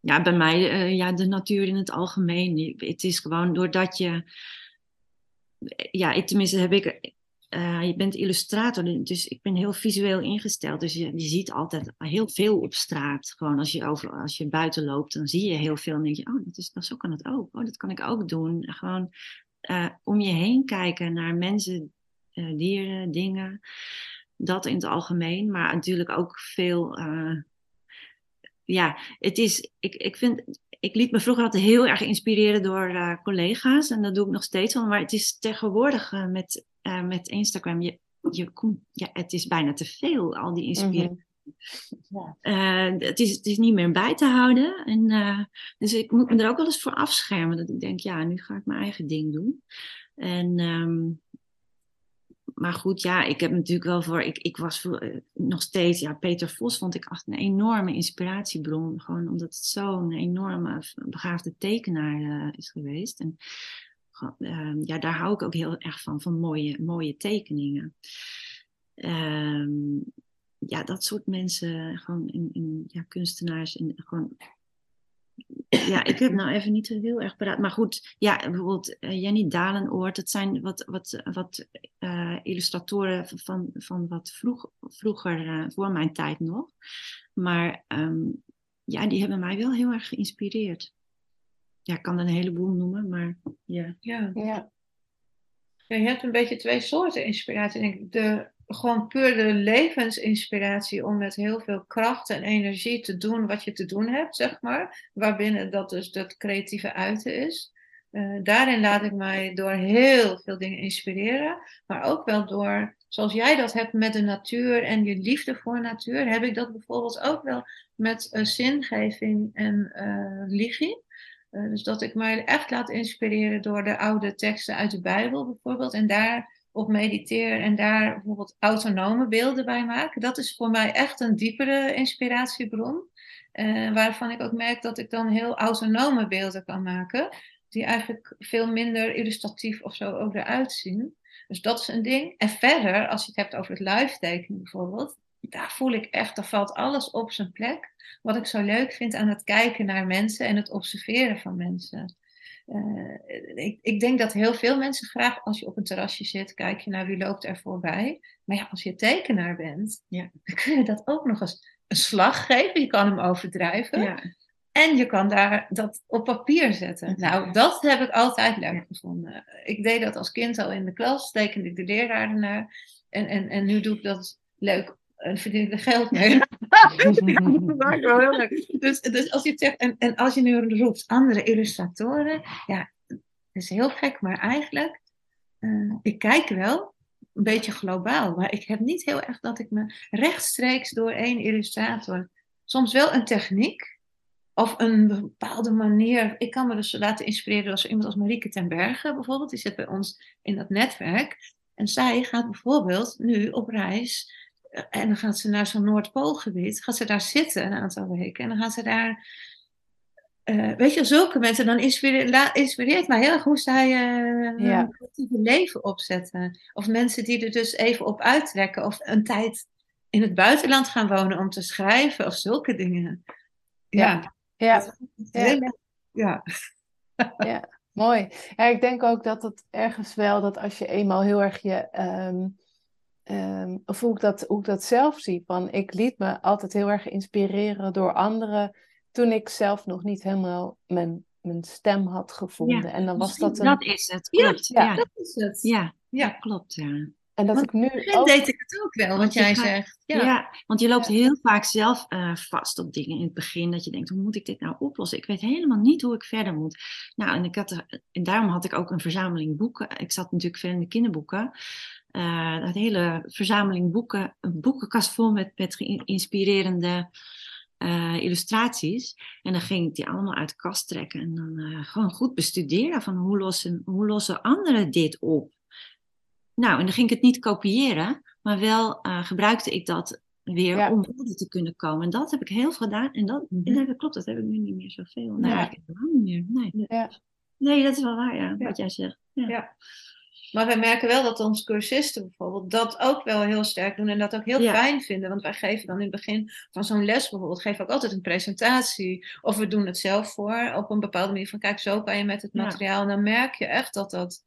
S2: ja, bij mij, eh, ja, de natuur in het algemeen. Het is gewoon doordat je, ja, tenminste heb ik, eh, je bent illustrator, dus ik ben heel visueel ingesteld. Dus je, je ziet altijd heel veel op straat. Gewoon als je, over, als je buiten loopt, dan zie je heel veel en denk je, oh, dat is, dat, zo kan het ook. Oh, dat kan ik ook doen. Gewoon eh, om je heen kijken naar mensen, eh, dieren, dingen. Dat in het algemeen, maar natuurlijk ook veel... ja, het is, ik, ik vind, ik liet me vroeger altijd heel erg inspireren door uh, collega's en dat doe ik nog steeds wel, maar het is tegenwoordig uh, met, uh, met Instagram, je, je komt, ja, het is bijna te veel, al die inspiratie. -hmm. Ja. het, is, het is niet meer bij te houden. En, dus ik moet me er ook wel eens voor afschermen. Dat ik denk, ja, nu ga ik mijn eigen ding doen. En um, maar goed, ja, ik heb natuurlijk wel voor. Ik, ik was uh, nog steeds. Ja, Peter Vos vond ik echt een enorme inspiratiebron. Gewoon omdat het zo'n enorme begaafde tekenaar uh, is geweest. En uh, ja, daar hou ik ook heel erg van, van mooie, mooie tekeningen. ja, dat soort mensen, gewoon in, in ja, kunstenaars, in, gewoon ja, ik heb nou even niet heel erg paraat. Maar goed, ja, bijvoorbeeld uh, Jenny Dalenoort. Dat zijn wat, wat, wat uh, illustratoren van, van wat vroeg, vroeger, uh, voor mijn tijd nog. Maar um, ja, die hebben mij wel heel erg geïnspireerd. Ja, ik kan er een heleboel noemen, maar ja.
S3: Ja, ja. Je hebt een beetje twee soorten inspiratie. Denk. De gewoon puur de levensinspiratie om met heel veel kracht en energie te doen wat je te doen hebt, zeg maar. Waarbinnen dat dus dat creatieve uiten is. Uh, daarin laat ik mij door heel veel dingen inspireren. Maar ook wel door, zoals jij dat hebt met de natuur en je liefde voor natuur, heb ik dat bijvoorbeeld ook wel met uh, zingeving en uh, ligie. dus dat ik mij echt laat inspireren door de oude teksten uit de Bijbel bijvoorbeeld. En daar op mediteer en daar bijvoorbeeld autonome beelden bij maken. Dat is voor mij echt een diepere inspiratiebron. Uh, waarvan ik ook merk dat ik dan heel autonome beelden kan maken. Die eigenlijk veel minder illustratief of zo ook eruit zien. Dus dat is een ding. En verder, als je het hebt over het live tekenen bijvoorbeeld. Daar voel ik echt, daar valt alles op zijn plek. Wat ik zo leuk vind aan het kijken naar mensen en het observeren van mensen. Uh, ik, ik, denk dat heel veel mensen graag, als je op een terrasje zit, kijk je naar wie loopt er voorbij. Maar ja, als je tekenaar bent, ja, dan kun je dat ook nog eens een slag geven. Je kan hem overdrijven. Ja. En je kan daar dat op papier zetten. Nou, dat heb ik altijd leuk gevonden. Ik deed dat als kind al in de klas, tekende ik de leraar ernaar. En, en, en nu doe ik dat leuk en verdien ik er geld mee. *laughs* dus, dus als je het zegt, en, en als je nu roept andere illustratoren, ja, dat is heel gek, maar eigenlijk, uh, ik kijk wel een beetje globaal, maar ik heb niet heel erg dat ik me rechtstreeks door één illustrator, soms wel een techniek of een bepaalde manier. Ik kan me dus laten inspireren door iemand als Marieke ten Berge bijvoorbeeld, die zit bij ons in dat netwerk. En zij gaat bijvoorbeeld nu op reis en dan gaat ze naar zo'n Noordpoolgebied, gaat ze daar zitten een aantal weken. En dan gaat ze daar, uh, weet je, zulke mensen, dan inspireert, inspireert mij heel erg hoe zij uh, ja. een creatieve leven opzetten. Of mensen die er dus even op uittrekken, of een tijd in het buitenland gaan wonen om te schrijven, of zulke dingen.
S1: Ja, ja. Ja. ja. ja. Mooi. Ja, ik denk ook dat het ergens wel, dat als je eenmaal heel erg je... Um, Um, of hoe ik, dat, hoe ik dat zelf zie. Van, ik liet me altijd heel erg inspireren door anderen toen ik zelf nog niet helemaal mijn, mijn stem had gevonden. en dan was dat een...
S2: Dat is het, klopt. Ja,
S3: ja. dat is het.
S2: Ja, ja. klopt, ja.
S1: En dat
S3: want
S1: ik nu.
S3: Ook... deed ik het ook wel, wat jij zegt.
S2: Ja. ja. want je loopt heel vaak zelf uh, vast op dingen in het begin. Dat je denkt, hoe moet ik dit nou oplossen? Ik weet helemaal niet hoe ik verder moet. Nou, en, ik had, en daarom had ik ook een verzameling boeken. Ik zat natuurlijk veel in de kinderboeken. Uh, een hele verzameling boeken, een boekenkast vol met, met geïnspirerende uh, illustraties. En dan ging ik die allemaal uit de kast trekken en dan uh, gewoon goed bestuderen van hoe lossen, hoe lossen anderen dit op. Nou, en dan ging ik het niet kopiëren, maar wel gebruikte ik dat weer ja. om verder te kunnen komen. En dat heb ik heel veel gedaan. En dat, mm -hmm. dat klopt, dat heb ik nu niet meer zoveel. Nee, ja. helemaal niet meer. Nee. Ja. nee, dat is wel waar, ja, wat jij zegt. ja.
S3: Maar wij merken wel dat onze cursisten bijvoorbeeld dat ook wel heel sterk doen en dat ook heel fijn vinden. Want wij geven dan in het begin van zo'n les bijvoorbeeld, geven ook altijd een presentatie. Of we doen het zelf voor op een bepaalde manier van kijk, zo kan je met het materiaal. En dan merk je echt dat dat,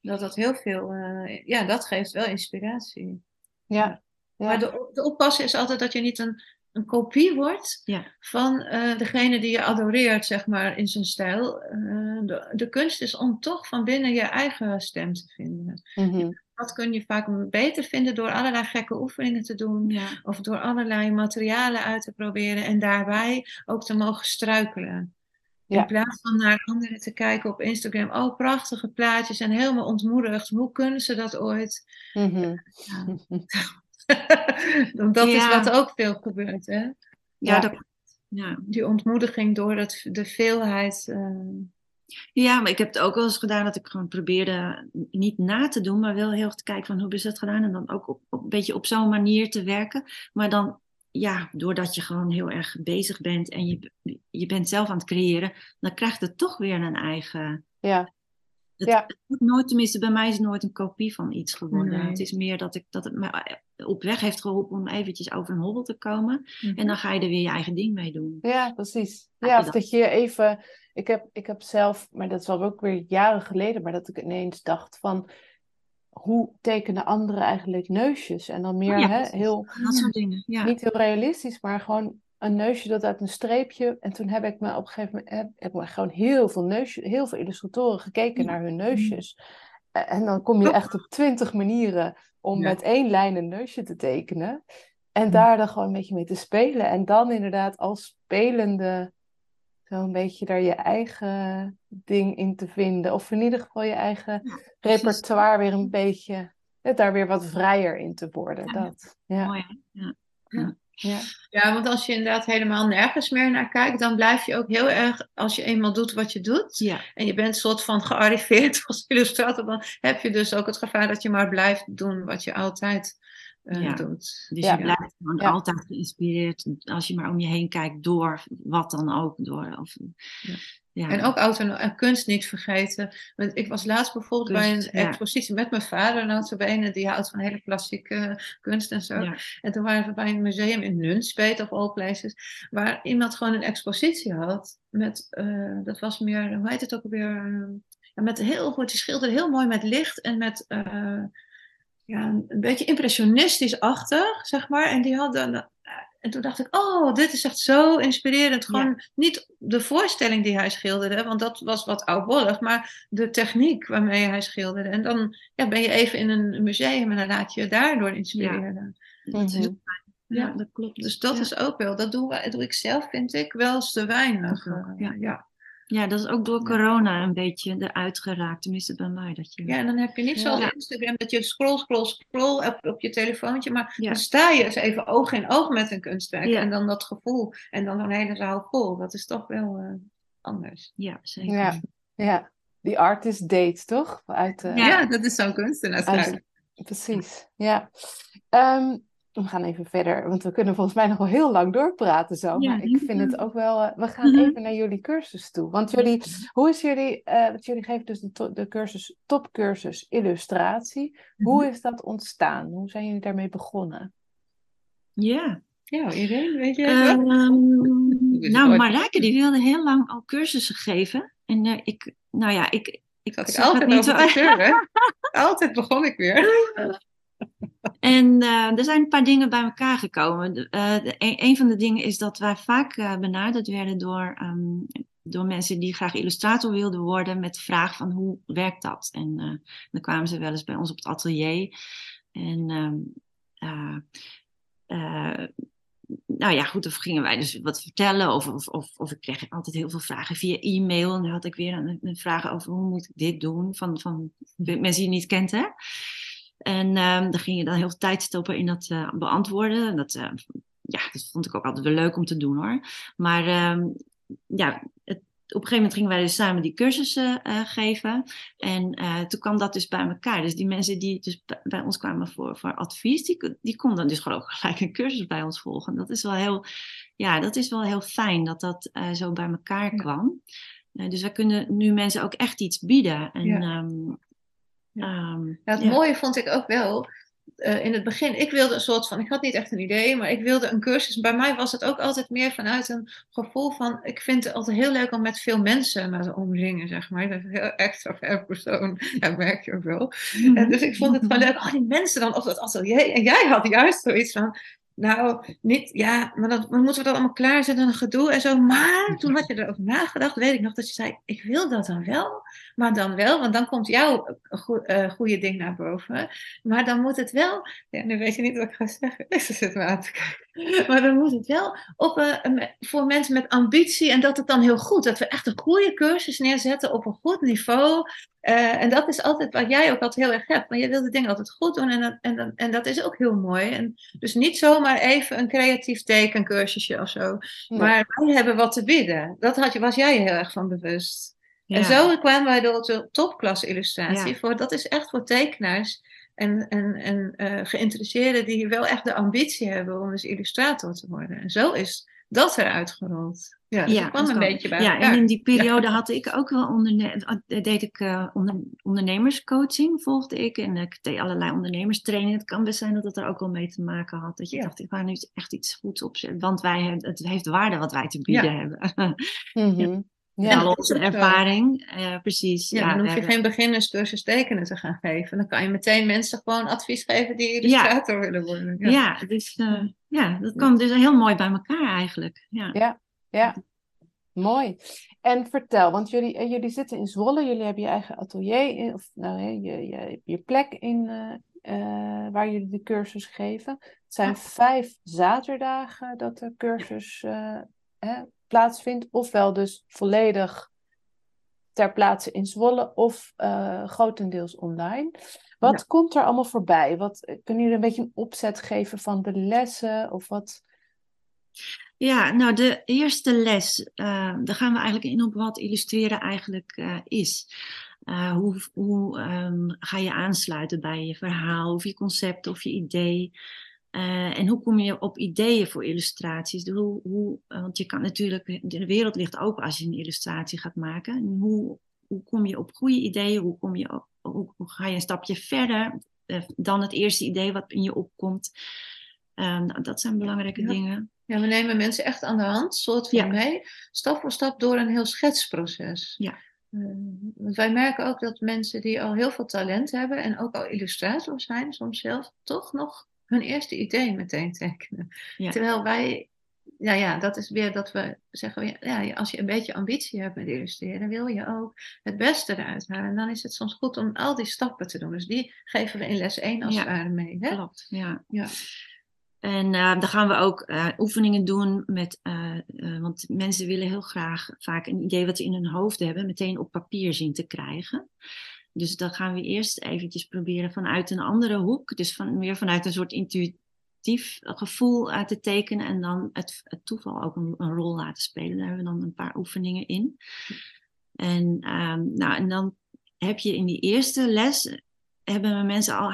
S3: dat, dat heel veel, uh, ja, dat geeft wel inspiratie.
S1: Ja.
S3: ja. Maar de, de oppassen is altijd dat je niet een een kopie wordt
S2: ja.
S3: van uh, degene die je adoreert, zeg maar, in zijn stijl. Uh, de, de, kunst is om toch van binnen je eigen stem te vinden.
S1: Mm -hmm.
S3: dat kun je vaak beter vinden door allerlei gekke oefeningen te doen.
S2: Ja.
S3: Of door allerlei materialen uit te proberen en daarbij ook te mogen struikelen.
S1: Ja.
S3: In plaats van naar anderen te kijken op Instagram. Oh, prachtige plaatjes en helemaal ontmoedigd. Hoe kunnen ze dat ooit? *laughs* Want dat is wat ook veel gebeurt. Hè?
S2: Ja, dat, ja.
S3: Die ontmoediging door het, de veelheid. eh,
S2: ja, maar ik heb het ook wel eens gedaan dat ik gewoon probeerde niet na te doen, maar wel heel erg te kijken van hoe is dat gedaan. En dan ook op, op, een beetje op zo'n manier te werken. Maar dan, ja, doordat je gewoon heel erg bezig bent en je, je bent zelf aan het creëren, dan krijgt het toch weer een eigen...
S1: Ja,
S2: Het,
S1: Ja.
S2: het nooit, tenminste bij mij is het nooit een kopie van iets geworden.
S3: Nee.
S2: Het is meer dat, ik, dat het me op weg heeft geholpen om eventjes over een hobbel te komen.
S3: Mhm.
S2: En dan ga je er weer je eigen ding mee doen.
S1: ja, precies. Ja, of
S2: dat?
S1: je even... Ik heb, ik heb zelf, maar dat is al ook weer jaren geleden, maar dat ik ineens dacht van... Hoe tekenen anderen eigenlijk neusjes? En dan meer
S2: Oh ja,
S1: hè, heel...
S2: Dat soort dingen. Ja.
S1: niet heel realistisch, maar gewoon een neusje dat uit een streepje. En toen heb ik me op een gegeven moment heb, heb ik me gewoon heel veel neusjes, heel veel illustratoren gekeken
S2: Ja.
S1: naar hun neusjes. Eh, En dan kom je echt op twintig manieren om
S3: Ja.
S1: met één lijn een neusje te tekenen. En
S3: Ja.
S1: daar dan gewoon een beetje mee te spelen. En dan inderdaad als spelende zo'n beetje daar je eigen ding in te vinden. Of in ieder geval je eigen
S2: Ja,
S1: repertoire weer een beetje, daar weer wat vrijer in te worden.
S2: Ja.
S1: Dat, ja.
S2: Mooi, hè? ja.
S1: ja.
S3: Ja, want als je inderdaad helemaal nergens meer naar kijkt, dan blijf je ook heel erg, als je eenmaal doet wat je doet,
S2: Ja,
S3: en je bent soort van gearriveerd *laughs* als illustrator, dan heb je dus ook het gevaar dat je maar blijft doen wat je altijd eh,
S2: Ja.
S3: doet.
S2: dus
S1: Ja.
S2: je blijft gewoon
S1: Ja.
S2: altijd geïnspireerd als je maar om je heen kijkt door wat dan ook. Door, of,
S3: Ja.
S2: ja.
S3: En ook autono- en kunst niet vergeten. Want ik was laatst bijvoorbeeld bij een
S2: ja.
S3: expositie met mijn vader, notabene, die houdt van hele klassieke kunst en zo.
S2: Ja.
S3: En toen waren we bij een museum in Nunspeet of all places, waar iemand gewoon een expositie had met, eh, dat was meer, hoe heet het ook alweer, ja, met heel goed, die schilderde heel mooi met licht en met, eh, ja, een beetje impressionistisch-achtig, zeg maar. En die had dan, en toen dacht ik, oh, dit is echt zo inspirerend. Gewoon niet de voorstelling die hij schilderde, want dat was wat oudbollig, maar de techniek waarmee hij schilderde. En dan ja, ben je even in een museum en dan laat je je daardoor inspireren.
S2: Dat is
S1: Mhm.
S2: Ja,
S3: Ja.
S2: dat klopt.
S3: Dus dat
S2: Ja.
S3: is ook wel, dat doen we, doe ik zelf, vind ik, wel eens te weinig.
S2: Dat
S3: eh,
S2: ja.
S3: Ja.
S2: Dat is ook door corona een beetje eruit geraakt. Tenminste bij mij. Dat je...
S3: Ja, en dan heb je niet
S1: Ja.
S3: zoals Instagram dat je scroll, scroll, scroll op, op je telefoontje, maar
S2: Ja.
S3: dan sta je eens even oog in oog met een kunstwerk
S2: Ja.
S3: en dan dat gevoel en dan een hele zaal vol. Dat is toch wel eh, anders.
S2: Ja, zeker.
S1: Ja, ja. Die artist date, toch? Uit, eh,
S2: Ja.
S3: Dat is zo'n kunstenaar.
S1: uit- precies. Ja. Ehm, we gaan even verder, want we kunnen volgens mij nog wel heel lang doorpraten zo.
S2: Ja,
S1: maar ik vind het ook wel. eh, we gaan
S2: Mhm.
S1: even naar jullie cursus toe. Want jullie, hoe is jullie, eh, want jullie geven dus de, to- de cursus, topcursus illustratie. Hoe is dat ontstaan? Hoe zijn jullie daarmee begonnen?
S2: Ja.
S3: Ja, Irene, weet je
S2: Ehm, nou, Marijke die wilde heel lang al cursussen geven. En eh, ik, nou ja, ik, ik zag het
S3: altijd
S2: niet
S3: over te zeuren. *laughs* Altijd begon ik weer.
S2: En eh, er zijn een paar dingen bij elkaar gekomen. De- een, van de dingen is dat wij vaak eh, benaderd werden door, ehm, door mensen die graag illustrator wilden worden met de vraag van hoe werkt dat? En dan kwamen ze wel eens bij ons op het atelier. En ehm, eh, eh, nou ja, goed, dan gingen wij dus wat vertellen. Of, of, of, of ik kreeg altijd heel veel vragen via e-mail. En dan had ik weer een, een vraag over hoe moet ik dit doen? Van, van mensen die je niet kent, hè? En ehm dan ging je dan heel veel tijd stoppen in dat eh, beantwoorden. En dat, eh, ja, dat vond ik ook altijd wel leuk om te doen hoor. Maar ehm, ja, het, op een gegeven moment gingen wij dus samen die cursussen eh, geven. En eh, toen kwam dat dus bij elkaar. Dus die mensen die dus bij- ons kwamen voor, voor advies, die, die konden dus gewoon ook *laughs* gelijk een cursus bij ons volgen. Dat is wel heel, ja, dat is wel heel fijn dat dat zo bij elkaar kwam. Dus wij kunnen nu mensen ook echt iets bieden. En,
S3: Ja.
S2: ehm,
S3: Ja.
S2: ehm,
S3: het mooie vond ik ook wel. eh, in het begin, ik wilde een soort van, ik had niet echt een idee, maar ik wilde een cursus. Bij mij was het ook altijd meer vanuit een gevoel van, ik vind het altijd heel leuk om met veel mensen me te omringen, zeg maar. Dat is een heel extravert persoon, *laughs* ja, merk je ook wel. En dus ik vond het gewoon leuk, oh die mensen dan op dat atelier. En jij had juist zoiets van, Nou, niet, ja, maar dan, moeten we dat allemaal klaarzetten en gedoe en zo. Maar toen had je erover nagedacht, weet ik nog dat je zei, ik wil dat dan wel, maar dan wel, want dan komt jouw uh, goede ding naar boven. Maar dan moet het wel, ja, nu weet je niet wat ik ga zeggen, *laughs* ze zit me aan te kijken. *laughs* Maar dan moet het wel op, uh, voor mensen met ambitie en dat het dan heel goed, dat we echt een goede cursus neerzetten op een goed niveau. Uh, en dat is altijd wat jij ook altijd heel erg hebt. Maar je wil de dingen altijd goed doen en dat, en, en dat is ook heel mooi. En dus niet zomaar even een creatief tekencursusje of zo. Maar wij hebben wat te bieden. Dat had was jij heel erg van bewust. En zo kwamen wij door de topklasse illustratie. Voor, dat is echt voor tekenaars en, en, en uh, geïnteresseerden die wel echt de ambitie hebben om dus illustrator te worden. En zo is dat eruit gerold. Ja, dus ja, kwam een beetje bij.
S2: Ja, en in die periode had ik ook wel onderne deed ik uh, onder ondernemerscoaching, volgde ik. En ik deed allerlei ondernemerstrainingen. Het kan best zijn dat het er ook wel mee te maken had. Dat je dacht, ik ga nu echt iets goeds opzetten. Want wij, het heeft waarde wat wij te bieden hebben. *laughs* mm -hmm. Ja, al onze ervaring, uh, precies.
S3: Ja, dan hoef je geen beginnerscursus tekenen te gaan geven. Dan kan je meteen mensen gewoon advies geven die illustrator willen worden.
S2: Ja, ja dus uh, ja, dat kwam dus heel mooi bij elkaar eigenlijk. Ja,
S1: ja, ja. mooi. En vertel, want jullie, uh, jullie zitten in Zwolle, jullie hebben je eigen atelier, in, of nou, je, je, je, je plek in, waar jullie de cursus geven. Het zijn vijf zaterdagen dat de cursus plaatsvindt, ofwel dus volledig ter plaatse in Zwolle of uh, grotendeels online. Wat komt er allemaal voorbij? Wat, kunnen jullie een beetje een opzet geven van de lessen of wat?
S2: Ja, nou de eerste les, uh, daar gaan we eigenlijk in op wat illustreren eigenlijk uh, is. hoe hoe um, ga je aansluiten bij je verhaal of je concept of je idee? Uh, en hoe kom je op ideeën voor illustraties? Hoe, hoe, want je kan natuurlijk, de wereld ligt open als je een illustratie gaat maken. hoe, hoe kom je op goede ideeën? Hoe, kom je op, hoe, hoe ga je een stapje verder uh, dan het eerste idee wat in je opkomt? Uh, dat zijn belangrijke dingen.
S3: Ja, we nemen mensen echt aan de hand, soort van ja. mee, stap voor stap door een heel schetsproces. Ja. want wij merken ook dat mensen die al heel veel talent hebben en ook al illustrator zijn, soms zelf toch nog hun eerste idee meteen tekenen. Terwijl wij, ja, ja, dat is weer dat we zeggen, ja, als je een beetje ambitie hebt met illustreren, wil je ook het beste eruit halen. En dan is het soms goed om al die stappen te doen. Dus die geven we in les 1 als het ware mee. Hè?
S2: Klopt, ja. ja. En uh, dan gaan we ook uh, oefeningen doen met, uh, want mensen willen heel graag vaak een idee wat ze in hun hoofd hebben, meteen op papier zien te krijgen. Dus dan gaan we eerst eventjes proberen vanuit een andere hoek, dus van, meer vanuit een soort intuïtief gevoel uh, te tekenen en dan het, toeval ook een, rol laten spelen. Daar hebben we dan een paar oefeningen in. En, um, nou, en dan heb je in die eerste les, hebben we mensen al,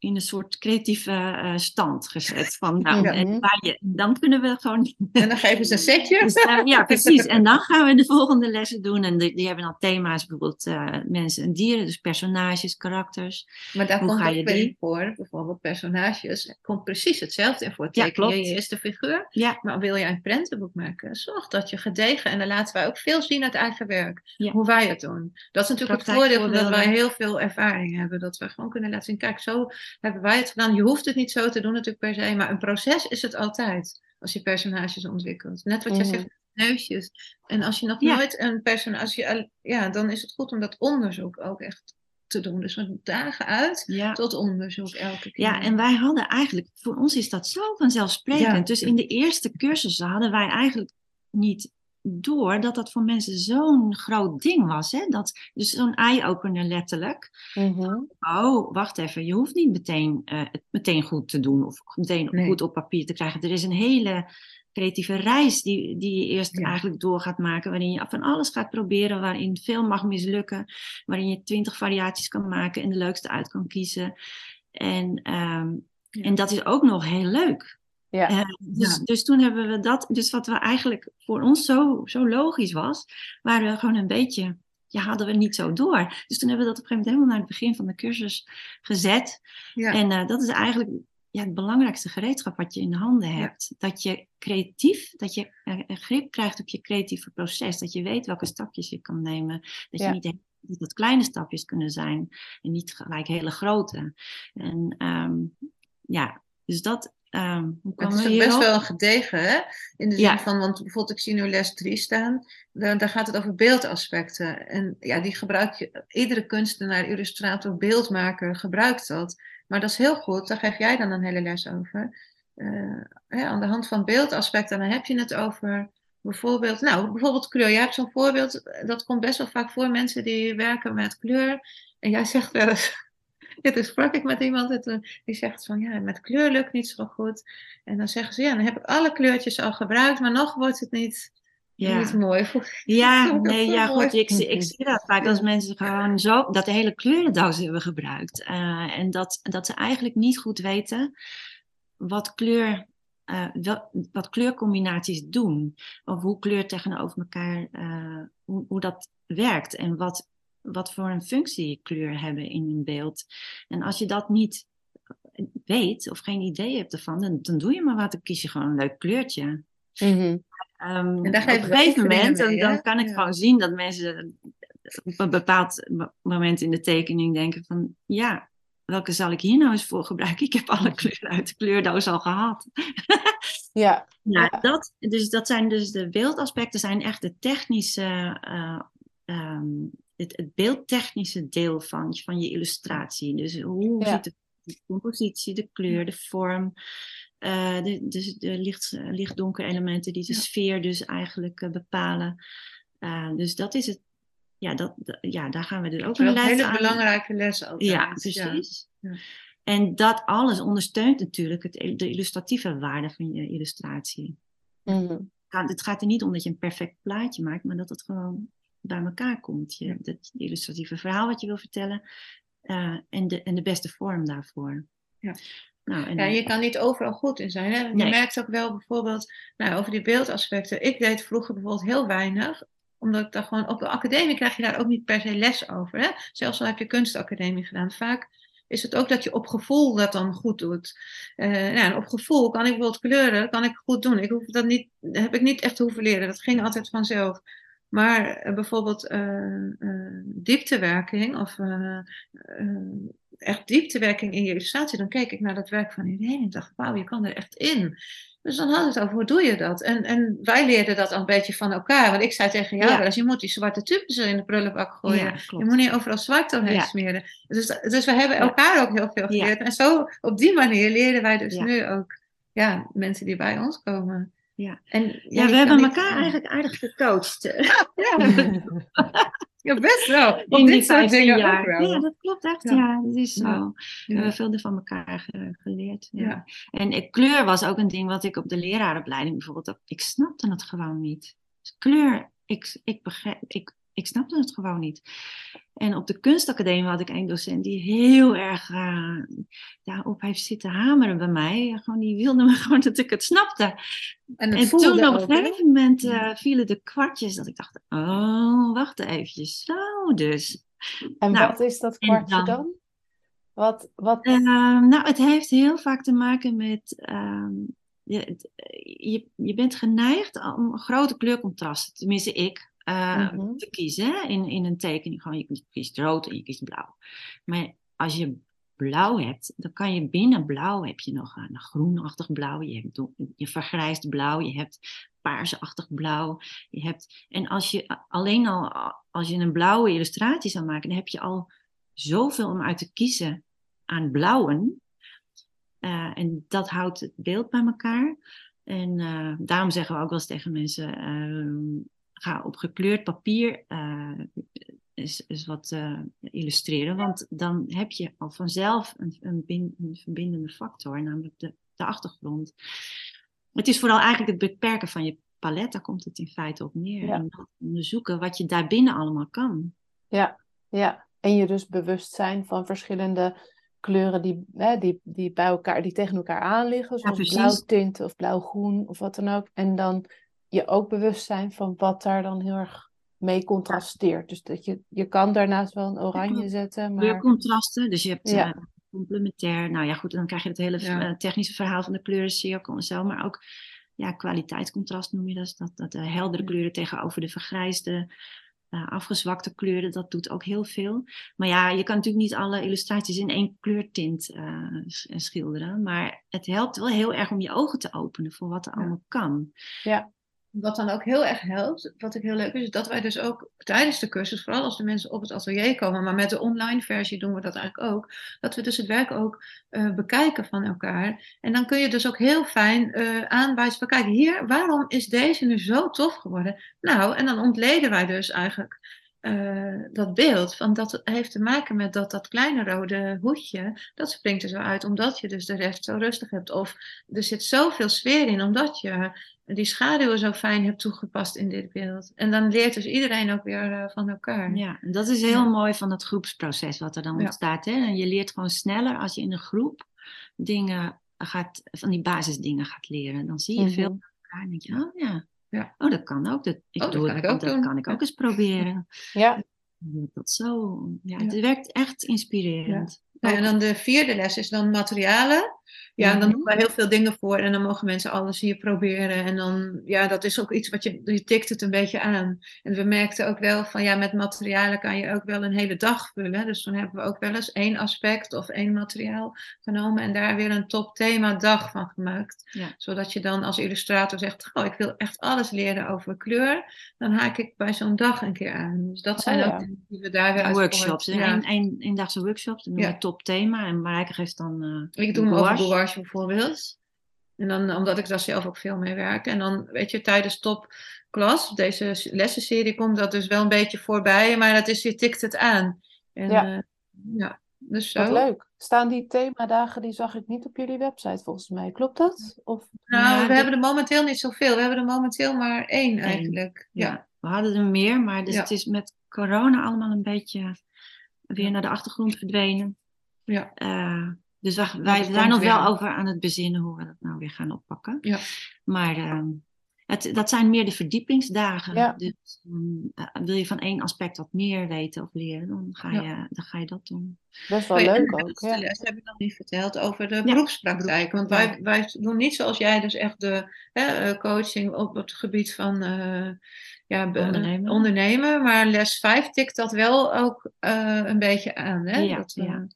S2: in een soort creatieve uh, stand gezet. Van, nou, ja. en waar je, dan kunnen we gewoon. *laughs*
S3: En dan geven ze een setje.
S2: Dus, uh, ja, precies. En dan gaan we de volgende lessen doen. En die, die hebben dan thema's, bijvoorbeeld uh, mensen en dieren, dus personages, karakters.
S3: Maar daar Hoe komt ga je die? voor, bijvoorbeeld personages, komt precies hetzelfde in voor. Teken ja, je je eerste figuur. Ja. Maar wil je een prentenboek maken, zorg dat je gedegen, en dan laten wij ook veel zien uit eigen werk, ja. hoe wij het doen. Dat is natuurlijk het voordeel dat wij heel veel ervaring hebben, dat we gewoon kunnen laten zien, kijk, zo hebben wij het gedaan. Je hoeft het niet zo te doen natuurlijk per se, maar een proces is het altijd als je personages ontwikkelt. Net wat je mm. zegt, neusjes. En als je nog nooit een personage, ja, dan is het goed om dat onderzoek ook echt te doen. Dus van dagen uit tot onderzoek elke keer.
S2: Ja, en wij hadden eigenlijk, voor ons is dat zo vanzelfsprekend. Dus in de eerste cursussen hadden wij eigenlijk niet door dat dat voor mensen zo'n groot ding was. Hè? Dat, dus zo'n eye-opener letterlijk. Mm-hmm. Oh, wacht even, je hoeft niet meteen, uh, het meteen goed te doen of meteen goed op papier te krijgen. Er is een hele creatieve reis die, die je eerst eigenlijk door gaat maken, waarin je van alles gaat proberen, waarin veel mag mislukken, waarin je twintig variaties kan maken en de leukste uit kan kiezen. En, um, en dat is ook nog heel leuk. Ja. Uh, dus, ja. dus toen hebben we dat, dus wat we eigenlijk voor ons zo, zo logisch was, waren we gewoon een beetje, ja, hadden we niet zo door. Dus toen hebben we dat op een gegeven moment helemaal naar het begin van de cursus gezet. Ja. En uh, dat is eigenlijk ja, het belangrijkste gereedschap wat je in de handen hebt. Dat je creatief, dat je een grip krijgt op je creatieve proces. Dat je weet welke stapjes je kan nemen. Dat je niet denkt dat het kleine stapjes kunnen zijn en niet gelijk hele grote. En um, ja, dus dat, Um, hoe
S3: het is best wel gedegen, hè? In de zin van, want bijvoorbeeld, ik zie nu les 3 staan, daar, daar, gaat het over beeldaspecten. En ja, die gebruik je, iedere kunstenaar, illustrator, beeldmaker gebruikt dat. Maar dat is heel goed, daar geef jij dan een hele les over. Uh, hè, aan de hand van beeldaspecten, dan heb je het over bijvoorbeeld, nou, bijvoorbeeld kleur. Jij hebt zo'n voorbeeld, dat komt best wel vaak voor mensen die werken met kleur. En jij zegt wel eens *laughs* ja, toen sprak ik met iemand en die zegt van ja, met kleur lukt niet zo goed. En dan zeggen ze ja, dan heb ik alle kleurtjes al gebruikt, maar nog wordt het niet, ja. niet mooi. *laughs*
S2: Ja, *laughs* nee, ja, goed. Ik, ik zie dat vaak als mensen gewoon zo, dat de hele kleurendoos hebben gebruikt. Uh, en dat, dat ze eigenlijk niet goed weten wat kleur uh, wat kleurcombinaties doen. Of hoe kleur tegenover elkaar, uh, hoe, hoe, dat werkt. En wat wat voor een functie kleur hebben in een beeld. En als je dat niet weet of geen idee hebt ervan, dan, dan doe je maar wat. Dan kies je gewoon een leuk kleurtje.
S3: Mm
S2: um, op een gegeven moment dan, dan, kan ik gewoon zien dat mensen op een bepaald moment in de tekening denken van ja, welke zal ik hier nou eens voor gebruiken? Ik heb alle kleuren uit de kleurdoos al gehad.
S1: ja, *laughs*
S2: ja, Dat, dus dat zijn dus de beeldaspecten zijn echt de technische uh, um, het, het beeldtechnische deel van, van je illustratie. Dus hoe ziet de, compositie, de kleur, de vorm, uh, de, de, de licht, licht-donker elementen die de sfeer dus eigenlijk uh, bepalen. Uh, dus dat is het. Ja, dat, ja, daar gaan we dus ook
S3: een les aan. Hele belangrijke les altijd.
S2: Ja, precies. Ja. En dat alles ondersteunt natuurlijk het, de illustratieve waarde van je illustratie.
S1: Mm.
S2: Het gaat er niet om dat je een perfect plaatje maakt, maar dat het gewoon bij elkaar komt. Je, het illustratieve verhaal wat je wil vertellen uh, en, de, en de beste vorm daarvoor.
S3: Ja. Nou, en ja, je kan niet overal goed in zijn. Hè? Je merkt ook wel bijvoorbeeld nou, over die beeldaspecten. Ik deed vroeger bijvoorbeeld heel weinig omdat ik daar gewoon op de academie krijg je daar ook niet per se les over. Hè? Zelfs al heb je kunstacademie gedaan. Vaak is het ook dat je op gevoel dat dan goed doet. Uh, nou, op gevoel kan ik bijvoorbeeld kleuren, kan ik goed doen. Ik hoef dat niet, heb ik niet echt hoeven leren. Dat ging altijd vanzelf. Maar eh, bijvoorbeeld uh, dieptewerking of echt dieptewerking in je illustratie, dan keek ik naar dat werk van Irene en dacht, wauw, je kan er echt in. Dus dan hadden we het over, hoe doe je dat? En, en wij leerden dat een beetje van elkaar. Want ik zei tegen jou, ja. je moet die zwarte tubes in de prullenbak gooien. je moet niet overal zwart doorheen ja. smeren. Dus, dus we hebben elkaar ook heel veel geleerd. En zo, op die manier leren wij dus nu ook ja, mensen die bij ons komen.
S2: Ja, en, ja, we hebben elkaar eigenlijk aardig gecoacht. *laughs* *laughs*
S3: Ja, best wel.
S2: In dit soort dingen jaar. Wel. Ja, dat klopt echt. Ja, dat is zo. We hebben veel van elkaar geleerd. Ja. En kleur was ook een ding wat ik op de lerarenopleiding bijvoorbeeld... Ik snapte het gewoon niet. Dus kleur, ik, ik, begrijp, ik ik snapte het gewoon niet. En op de kunstacademie had ik een docent die heel erg uh, daarop heeft zitten hameren bij mij. Gewoon, die wilde me *laughs* gewoon dat ik het snapte. En, en toen op een gegeven moment uh, vielen de kwartjes dat ik dacht, oh, wacht even, zo dus.
S1: En nou, wat is dat kwartje dan? Wat, wat...
S2: Uh, nou, het heeft heel vaak te maken met... Ehm, je, je, je bent geneigd om grote kleurcontrasten, tenminste ik, uh, te kiezen in, in een tekening. Gewoon, je kiest rood en je kiest blauw. Maar als je blauw hebt, dan kan je binnen blauw heb je nog een groenachtig blauw, je hebt je vergrijsd blauw, je hebt paarsachtig blauw. Je hebt, en als je alleen al als je een blauwe illustratie zou maken, dan heb je al zoveel om uit te kiezen aan blauwen. Uh, en dat houdt het beeld bij elkaar. En uh, daarom zeggen we ook wel eens tegen mensen: uh, ga op gekleurd papier uh, is, is wat uh, illustreren. Want dan heb je al vanzelf een, een, een verbindende factor, namelijk de, de, achtergrond. Het is vooral eigenlijk het beperken van je palet, daar komt het in feite op neer. Ja. En onderzoeken wat je daarbinnen allemaal kan.
S1: Ja, ja. En je dus bewust zijn van verschillende kleuren die, hè, die, die bij elkaar, die tegen elkaar aan liggen. Zoals ja, blauw tint of blauw-groen of wat dan ook. En dan je ook bewust zijn van wat daar dan heel erg mee contrasteert. Dus dat je, je kan daarnaast wel een oranje zetten. Maar...
S2: Kleurcontrasten, dus je hebt ja. uh, complementair. Nou ja, goed, dan krijg je het hele uh, technische verhaal van de kleurencirkel en zo. Maar ook ja, kwaliteitscontrast noem je dat. Dat, dat de heldere kleuren tegenover de vergrijsde uh, afgezwakte kleuren, dat doet ook heel veel. Maar ja, je kan natuurlijk niet alle illustraties in één kleurtint uh, schilderen. Maar het helpt wel heel erg om je ogen te openen voor wat er allemaal kan.
S3: Ja. Wat dan ook heel erg helpt, wat ik heel leuk is, is dat wij dus ook tijdens de cursus, vooral als de mensen op het atelier komen, maar met de online versie doen we dat eigenlijk ook, dat we dus het werk ook uh, bekijken van elkaar. En dan kun je dus ook heel fijn uh, aanwijzen van, kijk hier, waarom is deze nu zo tof geworden? Nou, en dan ontleden wij dus eigenlijk uh, dat beeld. Want dat heeft te maken met dat dat kleine rode hoedje, dat springt er zo uit omdat je dus de rest zo rustig hebt. Of er zit zoveel sfeer in omdat je die schaduwen zo fijn hebt toegepast in dit beeld. En dan leert dus iedereen ook weer uh, van elkaar.
S2: Ja, en dat is heel ja. mooi van het groepsproces wat er dan ja. ontstaat. Hè? En je leert gewoon sneller als je in een groep dingen gaat, van die basisdingen gaat leren. Dan zie je mm -hmm. veel elkaar en denk je, oh ja, ja. Oh, dat kan ook. Dat, ik
S3: oh,
S2: doe
S3: dat
S2: het,
S3: kan ik ook
S2: dat
S3: doen.
S2: kan ik ook eens proberen.
S1: Ja.
S2: Dat zo, ja, het werkt echt inspirerend.
S3: Nou, en dan de vierde les is dan materialen. Ja, en dan doen we heel veel dingen voor en dan mogen mensen alles hier proberen. En dan, ja, dat is ook iets wat je, je tikt het een beetje aan. En we merkten ook wel van, ja, met materialen kan je ook wel een hele dag vullen. Dus toen hebben we ook wel eens één aspect of één materiaal genomen en daar weer een top thema dag van gemaakt.
S2: Ja.
S3: Zodat je dan als illustrator zegt, oh, ik wil echt alles leren over kleur. Dan haak ik bij zo'n dag een keer aan. Dus dat zijn
S1: Oh,
S3: ook
S1: ja.
S3: dingen die we daar weer
S2: workshops?
S3: Ja.
S2: Een, eendagse workshops, dan
S3: Ja.
S2: We top thema en Marijke geeft dan eh,
S3: Ik doe hem over
S2: gouache.
S3: bijvoorbeeld. En dan, omdat ik daar zelf ook veel mee werk. En dan, weet je, tijdens topklas, deze lessenserie, komt dat dus wel een beetje voorbij. Maar dat is, je tikt het aan. En,
S1: Ja.
S3: ja. ja, dus zo.
S1: Wat leuk. Staan die themadagen, die zag ik niet op jullie website volgens mij. Klopt dat? Of...
S3: Nou,
S2: Ja,
S3: we
S2: de-
S3: hebben er momenteel niet zoveel. We hebben er momenteel maar één eigenlijk.
S2: Ja.
S3: Ja.
S2: we hadden er meer, maar dus
S3: Ja.
S2: het is met corona allemaal een beetje weer naar de achtergrond verdwenen.
S3: Ja.
S2: Eh, dus wij,
S3: dat
S2: zijn nog wel over aan het bezinnen hoe we dat nou weer gaan oppakken.
S3: Ja.
S2: Maar ehm, het, dat zijn meer de verdiepingsdagen.
S1: Ja.
S2: Dus mm, eh, wil je van één aspect wat meer weten of leren, dan ga je, dan ga je dat doen.
S1: Best wel
S3: Oh
S1: leuk
S3: de
S1: ook.
S3: les heb ik nog niet verteld over de beroepspraktijk. Want wij, wij doen niet zoals jij dus echt de hè, eh, coaching op het gebied van eh, ja,
S2: Ondernemen.
S3: ondernemen. Maar les 5 tikt dat wel ook eh, een beetje aan. Hè?
S2: Ja,
S3: dat,
S2: ja.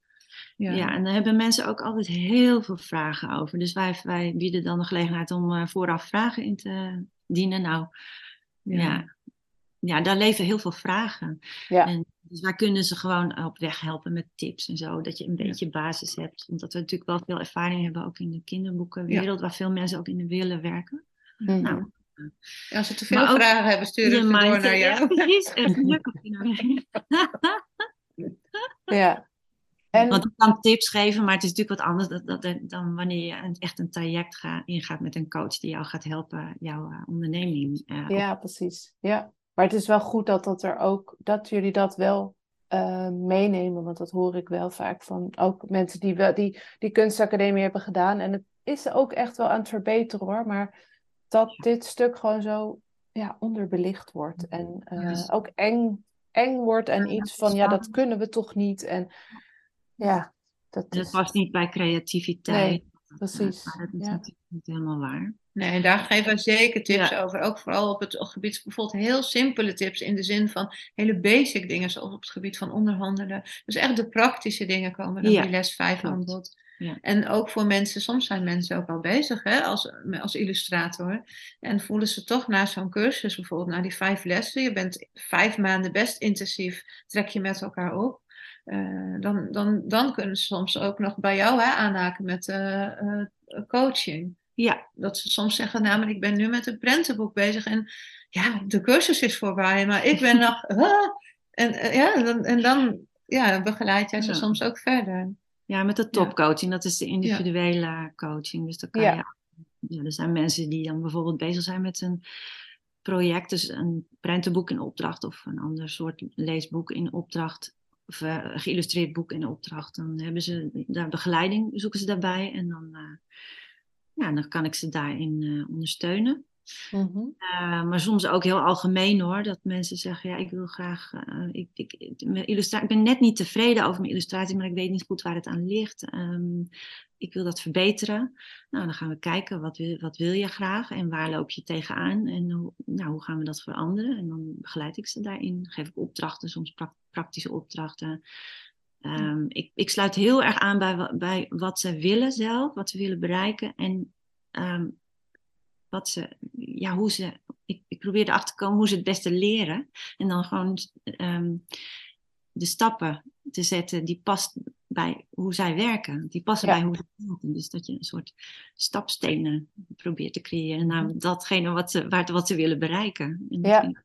S3: Ja.
S2: Ja. en daar hebben mensen ook altijd heel veel vragen over. Dus wij, wij bieden dan de gelegenheid om eh, vooraf vragen in te dienen. Nou, ja. Ja, daar leven heel veel vragen.
S1: Ja.
S2: En dus wij kunnen ze gewoon op weg helpen met tips en zo. Dat je een beetje basis hebt. Omdat we natuurlijk wel veel ervaring hebben, ook in de kinderboekenwereld, waar veel mensen ook in willen werken.
S1: Mhm.
S2: Nou,
S3: Ja, Als ze te veel
S2: Maar
S3: vragen hebben, sturen ze door naar
S2: Ja,
S3: jou.
S2: precies. En geluk op je naar-
S1: ja. En
S2: Want ik kan tips geven, maar het is natuurlijk wat anders dat, dat, dan wanneer je echt een traject ga, ingaat met een coach die jou gaat helpen, jouw eh, onderneming. op-
S1: Ja, precies. Ja. Maar het is wel goed dat, dat, er ook, dat jullie dat wel eh, meenemen. Want dat hoor ik wel vaak van ook mensen die, wel, die die kunstacademie hebben gedaan. En het is ook echt wel aan het verbeteren hoor. Maar dat dit stuk gewoon zo ja, onderbelicht wordt. En ook eng, eng wordt. En iets van ja, dat kunnen we toch niet. En ja, dat
S2: En dat
S1: is...
S2: past niet bij creativiteit.
S1: Nee, precies.
S2: Maar dat is
S1: Ja.
S2: natuurlijk niet helemaal waar.
S3: Nee, en daar geven we zeker tips
S2: Ja.
S3: over. Ook vooral op het gebied, bijvoorbeeld heel simpele tips in de zin van hele basic dingen, zoals op het gebied van onderhandelen. Dus echt de praktische dingen komen dan
S2: Ja,
S3: die les 5
S2: klopt.
S3: aan bod.
S2: Ja.
S3: En ook voor mensen, soms zijn mensen ook al bezig hè, als, als illustrator. En voelen ze toch na zo'n cursus, bijvoorbeeld na die vijf lessen, je bent vijf maanden best intensief, trek je met elkaar op. Eh, dan, dan, dan kunnen ze soms ook nog bij jou hè, aanhaken met eh, eh, coaching.
S2: Ja,
S3: Dat ze soms zeggen, nou, maar ik ben nu met een prentenboek bezig en ja, de cursus is voorbij, maar ik ben nog... *laughs* en, ja, dan, en dan ja, begeleid jij ze
S2: Ja.
S3: soms ook verder.
S2: ja, met de topcoaching, dat is de individuele coaching. Dus dan kan
S1: Ja.
S2: je, ja, er zijn mensen die dan bijvoorbeeld bezig zijn met een project, dus een prentenboek in opdracht of een ander soort leesboek in opdracht. Geïllustreerd boek in opdracht. Dan hebben ze daar begeleiding, zoeken ze daarbij. En dan, eh, ja, dan kan ik ze daarin eh,
S1: Mhm.
S2: Uh, maar soms ook heel algemeen hoor, dat mensen zeggen, ja, ik wil graag, uh, ik, ik, mijn illustratie, ik ben net niet tevreden over mijn illustratie, maar ik weet niet goed waar het aan ligt. Um, ik wil dat verbeteren. Nou, dan gaan we kijken, wat wil, wat wil je graag en waar loop je tegenaan en hoe, nou, hoe gaan we dat veranderen? En dan begeleid ik ze daarin, geef ik opdrachten, soms pra praktische opdrachten. Um, ik, ik sluit heel erg aan bij, bij wat ze willen zelf, wat ze willen bereiken en um, wat ze, ja, hoe ze, ik, ik probeer erachter te komen hoe ze het beste leren. En dan gewoon um, de stappen te zetten die past bij hoe zij werken. Die passen ja. bij hoe ze werken. Dus dat je een soort stapstenen probeert te creëren naar datgene wat ze, waar, wat ze willen bereiken. En
S1: ja.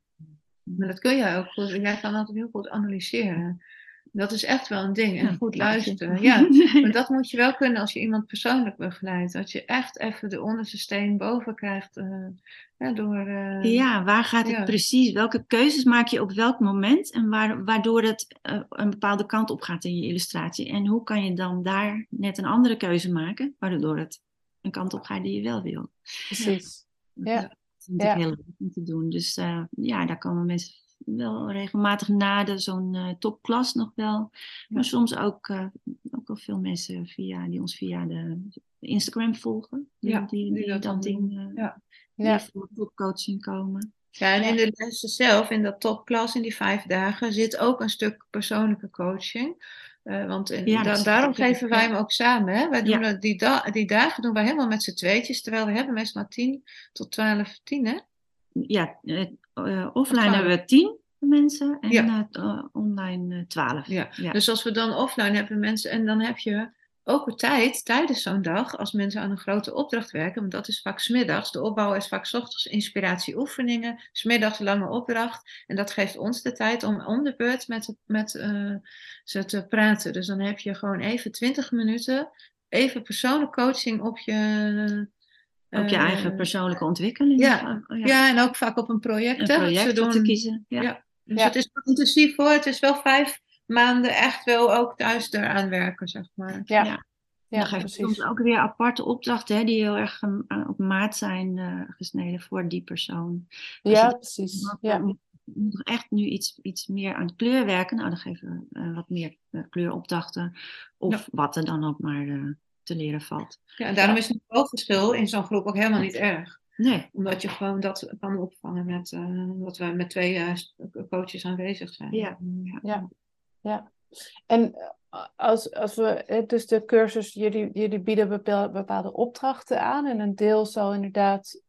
S3: Maar dat kun je ook goed. Jij kan altijd heel goed analyseren. Dat is echt wel een ding. En goed luisteren. *laughs* Ja, maar dat moet je wel kunnen als je iemand persoonlijk begeleidt. Dat je echt even de onderste steen boven krijgt. Uh, ja, door, uh,
S2: ja, waar gaat het
S3: ja.
S2: precies? Welke keuzes maak je op welk moment? En waar, waardoor het uh, een bepaalde kant op gaat in je illustratie. En hoe kan je dan daar net een andere keuze maken? Waardoor het een kant op gaat die je wel wil.
S1: Precies. Ja.
S2: Dat vind ik heel leuk om te doen. Dus ja, daar komen mensen wel regelmatig na de zo'n uh, topklas nog wel. Maar soms ook, uh, ook al veel mensen via, die ons via de Instagram volgen. Die,
S3: Ja,
S2: die,
S3: die
S2: die dan
S3: doen.
S2: dingen,
S3: Ja.
S2: voor topcoaching komen.
S3: Ja, en in de lessen zelf, in dat topklas, in die vijf dagen, zit ook een stuk persoonlijke coaching. Eh, want in,
S2: Ja,
S3: da-
S2: dat
S3: daarom geven wij hem ook samen. Hè? Wij doen
S2: Ja.
S3: dat- die, da- die dagen doen wij helemaal met z'n tweetjes, terwijl we hebben meestal maar 10 tot 12, 10 hè?
S2: Ja, eh, eh, offline hebben we tien mensen en
S3: Ja.
S2: eh, online twaalf.
S3: Ja.
S2: Ja.
S3: Dus als we dan offline hebben mensen, en dan heb je ook een tijd tijdens zo'n dag, als mensen aan een grote opdracht werken, want dat is vaak smiddags. De opbouw is vaak 's ochtends inspiratie oefeningen, smiddags lange opdracht. En dat geeft ons de tijd om om de beurt met, met ze te praten. Dus dan heb je gewoon even 20 minuten, even persoonlijke coaching op je.
S2: Ook je
S3: eh,
S2: eigen persoonlijke ontwikkeling.
S3: ja.
S2: Oh,
S3: Ja, en ook vaak op een project.
S2: Een
S3: hè,
S2: project om te
S3: doen.
S2: kiezen. Ja.
S3: Ja. Dus
S1: Ja.
S3: het is wel intensief hoor. Het is wel vijf maanden echt wel ook thuis eraan werken, zeg maar.
S1: Ja,
S2: Ja.
S1: ja,
S2: dan geef
S1: precies.
S2: soms ook weer aparte opdrachten hè, die heel erg um, uh, op maat zijn eh, gesneden voor die persoon. Als
S1: Ja,
S2: je-
S1: precies. Ja.
S2: eh, moet moet echt nu iets, iets meer aan kleur werken. Nou, dan geven we eh, wat meer eh, kleuropdrachten. Of
S3: Ja.
S2: wat er dan ook maar eh, te leren valt.
S3: Ja, en daarom is het niveauverschil in zo'n groep ook helemaal niet erg.
S2: Nee,
S3: Omdat je gewoon dat kan opvangen met eh, dat we met twee eh, coaches aanwezig zijn.
S2: Ja.
S1: Ja. Ja. En eh, als, als we, dus de cursus, jullie, jullie bieden bepaal- bepaalde opdrachten aan. En een deel zal inderdaad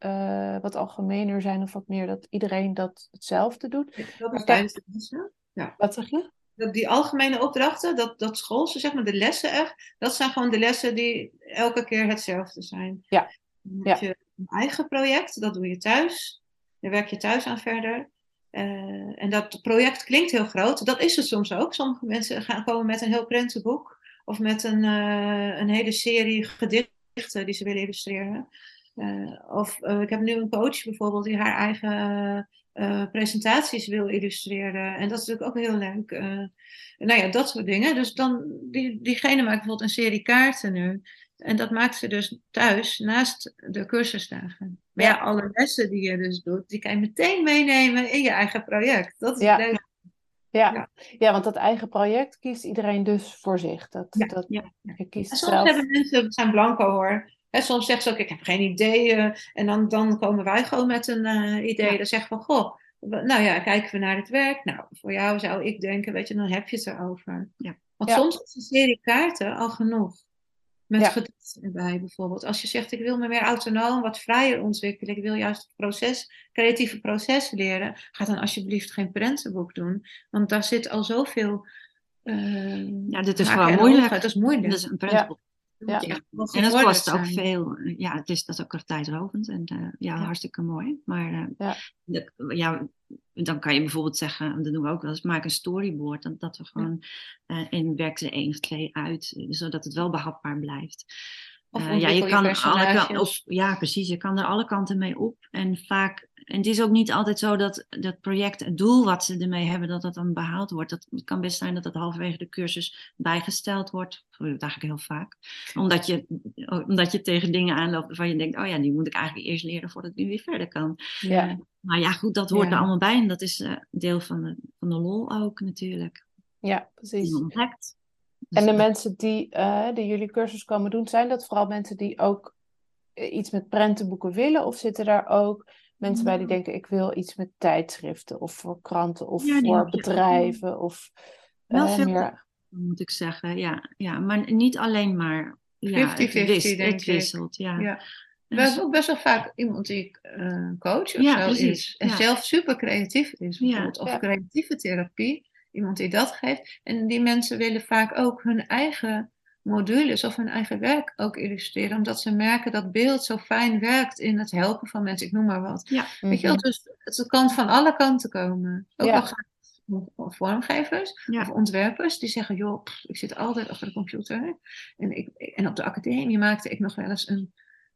S1: wat algemener zijn of wat meer dat iedereen dat hetzelfde doet.
S3: Dat is tijdens de lessen.
S1: Wat zeg je?
S3: Die algemene opdrachten, dat, dat schoolse, zeg maar, de lessen echt, dat zijn gewoon de lessen die elke keer hetzelfde zijn.
S1: Ja. Ja.
S3: je een eigen project, dat doe je thuis. Daar werk je thuis aan verder. Eh, en dat project klinkt heel groot. Dat is het soms ook. Sommige mensen gaan komen met een heel prentenboek. Of met een, eh, een hele serie gedichten die ze willen illustreren. Eh, of ik heb nu een coach bijvoorbeeld die haar eigen eh, presentaties wil illustreren. En dat is natuurlijk ook heel leuk. Eh, nou ja, dat soort dingen. Dus dan, die, diegene maakt bijvoorbeeld een serie kaarten nu. En dat maakt ze dus thuis naast de cursusdagen. Maar ja, alle lessen die je dus doet, die kan je meteen meenemen in je eigen project. Dat is
S1: Ja.
S3: leuk.
S1: Ja.
S3: Ja.
S1: Ja. want dat eigen project kiest iedereen dus voor zich. Dat,
S3: Ja,
S1: dat,
S2: ja,
S1: Je kiest
S3: En soms
S1: zelf.
S3: hebben mensen, het zijn blanco hoor. Hè, soms zeggen ze ook, ik heb geen idee. en dan, dan komen wij gewoon met een eh, idee.
S2: Ja.
S3: Dan zeggen we, goh, nou ja, kijken we naar het werk. Nou, voor jou zou ik denken, weet je, dan heb je het erover.
S2: Ja.
S3: Want
S1: Ja.
S3: soms is een serie kaarten al genoeg. Met
S1: Ja.
S3: gedichten erbij bijvoorbeeld. Als je zegt, ik wil me meer autonoom, wat vrijer ontwikkelen. Ik wil juist het proces, creatieve proces leren. Ga dan alsjeblieft geen prentenboek doen. Want daar zit al zoveel... eh,
S2: ja, dit is gewoon moeilijk.
S3: Dat is moeilijk.
S2: Dat is een prentenboek.
S1: Ja.
S2: En dat kost ook
S3: zijn.
S2: veel. Ja, het is, dat is ook erg tijdrovend. En eh, ja,
S3: Ja.
S2: hartstikke mooi. Maar eh,
S1: Ja.
S2: dat- ja, dan kan je bijvoorbeeld zeggen, dat doen we ook wel eens, maak een storyboard. Dat, dat we gewoon, eh, en werk er één of twee uit, eh, zodat het wel behapbaar blijft.
S3: Of
S2: Eh, ja, je kan alle of, ja, precies, je kan er alle kanten mee op. En vaak En het is ook niet altijd zo dat dat project, het doel wat ze ermee hebben, dat dat dan behaald wordt. Dat, het kan best zijn dat dat halverwege de cursus bijgesteld wordt. Dat eigenlijk heel vaak. Omdat je, omdat je tegen dingen aanloopt waarvan je denkt, oh ja, die moet ik eigenlijk eerst leren voordat ik nu weer verder kan.
S1: Ja.
S2: Maar ja, goed, dat hoort
S3: Ja.
S2: er allemaal bij. En dat is eh, deel van de, van de lol ook natuurlijk.
S1: Ja, precies.
S2: ontdekt. Dus,
S1: En de
S2: eh,
S1: mensen die, eh, die jullie cursus komen doen, zijn dat vooral mensen die ook eh, iets met prentenboeken willen? Of zitten daar ook mensen bij die denken, ik wil iets met tijdschriften of voor kranten of
S2: Ja,
S1: voor bedrijven of
S2: Wel
S1: eh,
S2: veel
S1: meer...
S2: moet ik zeggen. Ja, ja maar niet alleen maar. Ja,
S3: 50-50
S2: het, wis-
S3: denk
S2: het
S3: ik.
S2: wisselt, ja.
S3: Ja. We hebben ook best wel vaak iemand die eh coach of
S2: Ja,
S3: zo
S2: precies,
S3: is. En
S2: ja.
S3: zelf super creatief is.
S2: Ja,
S3: Bijvoorbeeld. Of
S1: ja.
S3: creatieve therapie. Iemand die dat geeft. En die mensen willen vaak ook hun eigen modules of hun eigen werk ook illustreren. Omdat ze merken dat beeld zo fijn werkt in het helpen van mensen. Ik noem maar wat.
S2: Ja,
S3: Weet je wel,
S1: Mhm.
S3: dus het kan van alle kanten komen. Ook
S1: Ja.
S3: graag vormgevers
S2: ja.
S3: of ontwerpers die zeggen, joh, pff, ik zit altijd achter de computer. En, ik, en op de academie maakte ik nog wel eens een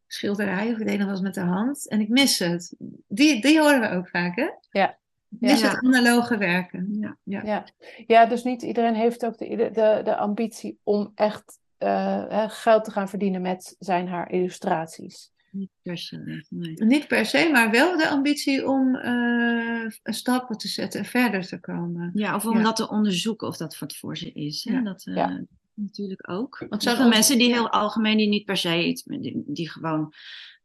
S3: schilderij of ik deed nog wel eens met de hand. En ik mis het. Die, die horen we ook vaak, hè?
S1: Ja.
S3: Ik mis
S2: Ja.
S3: het analoge werken.
S2: ja.
S1: Ja. ja, dus niet iedereen heeft ook de, de, de ambitie om echt eh, hè, geld te gaan verdienen met zijn haar illustraties.
S2: Niet per se. Nee.
S3: Niet per se, maar wel de ambitie om eh, stappen te zetten en verder te komen.
S2: Ja, of om
S3: Ja.
S2: dat te onderzoeken of dat wat voor ze is. Hè?
S3: Ja.
S2: Dat eh,
S1: Ja.
S2: natuurlijk ook.
S3: Want ont-
S2: mensen die
S3: ja.
S2: heel algemeen, die niet per se iets, die, die gewoon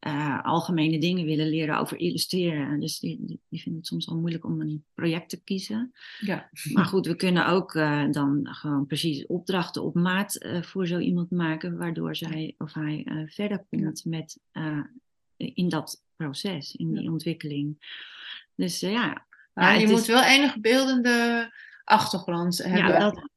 S2: eh, algemene dingen willen leren over illustreren. Dus die, die, die vinden het soms wel moeilijk om een project te kiezen.
S3: Ja.
S2: Maar goed, we kunnen ook eh, dan gewoon precies opdrachten op maat eh, voor zo iemand maken, waardoor zij of hij verder komt met in dat proces, in die ontwikkeling. Dus ja,
S3: Maar
S2: Ja,
S3: je moet
S2: is-
S3: wel enig beldende achtergrond hebben.
S2: ja, dat,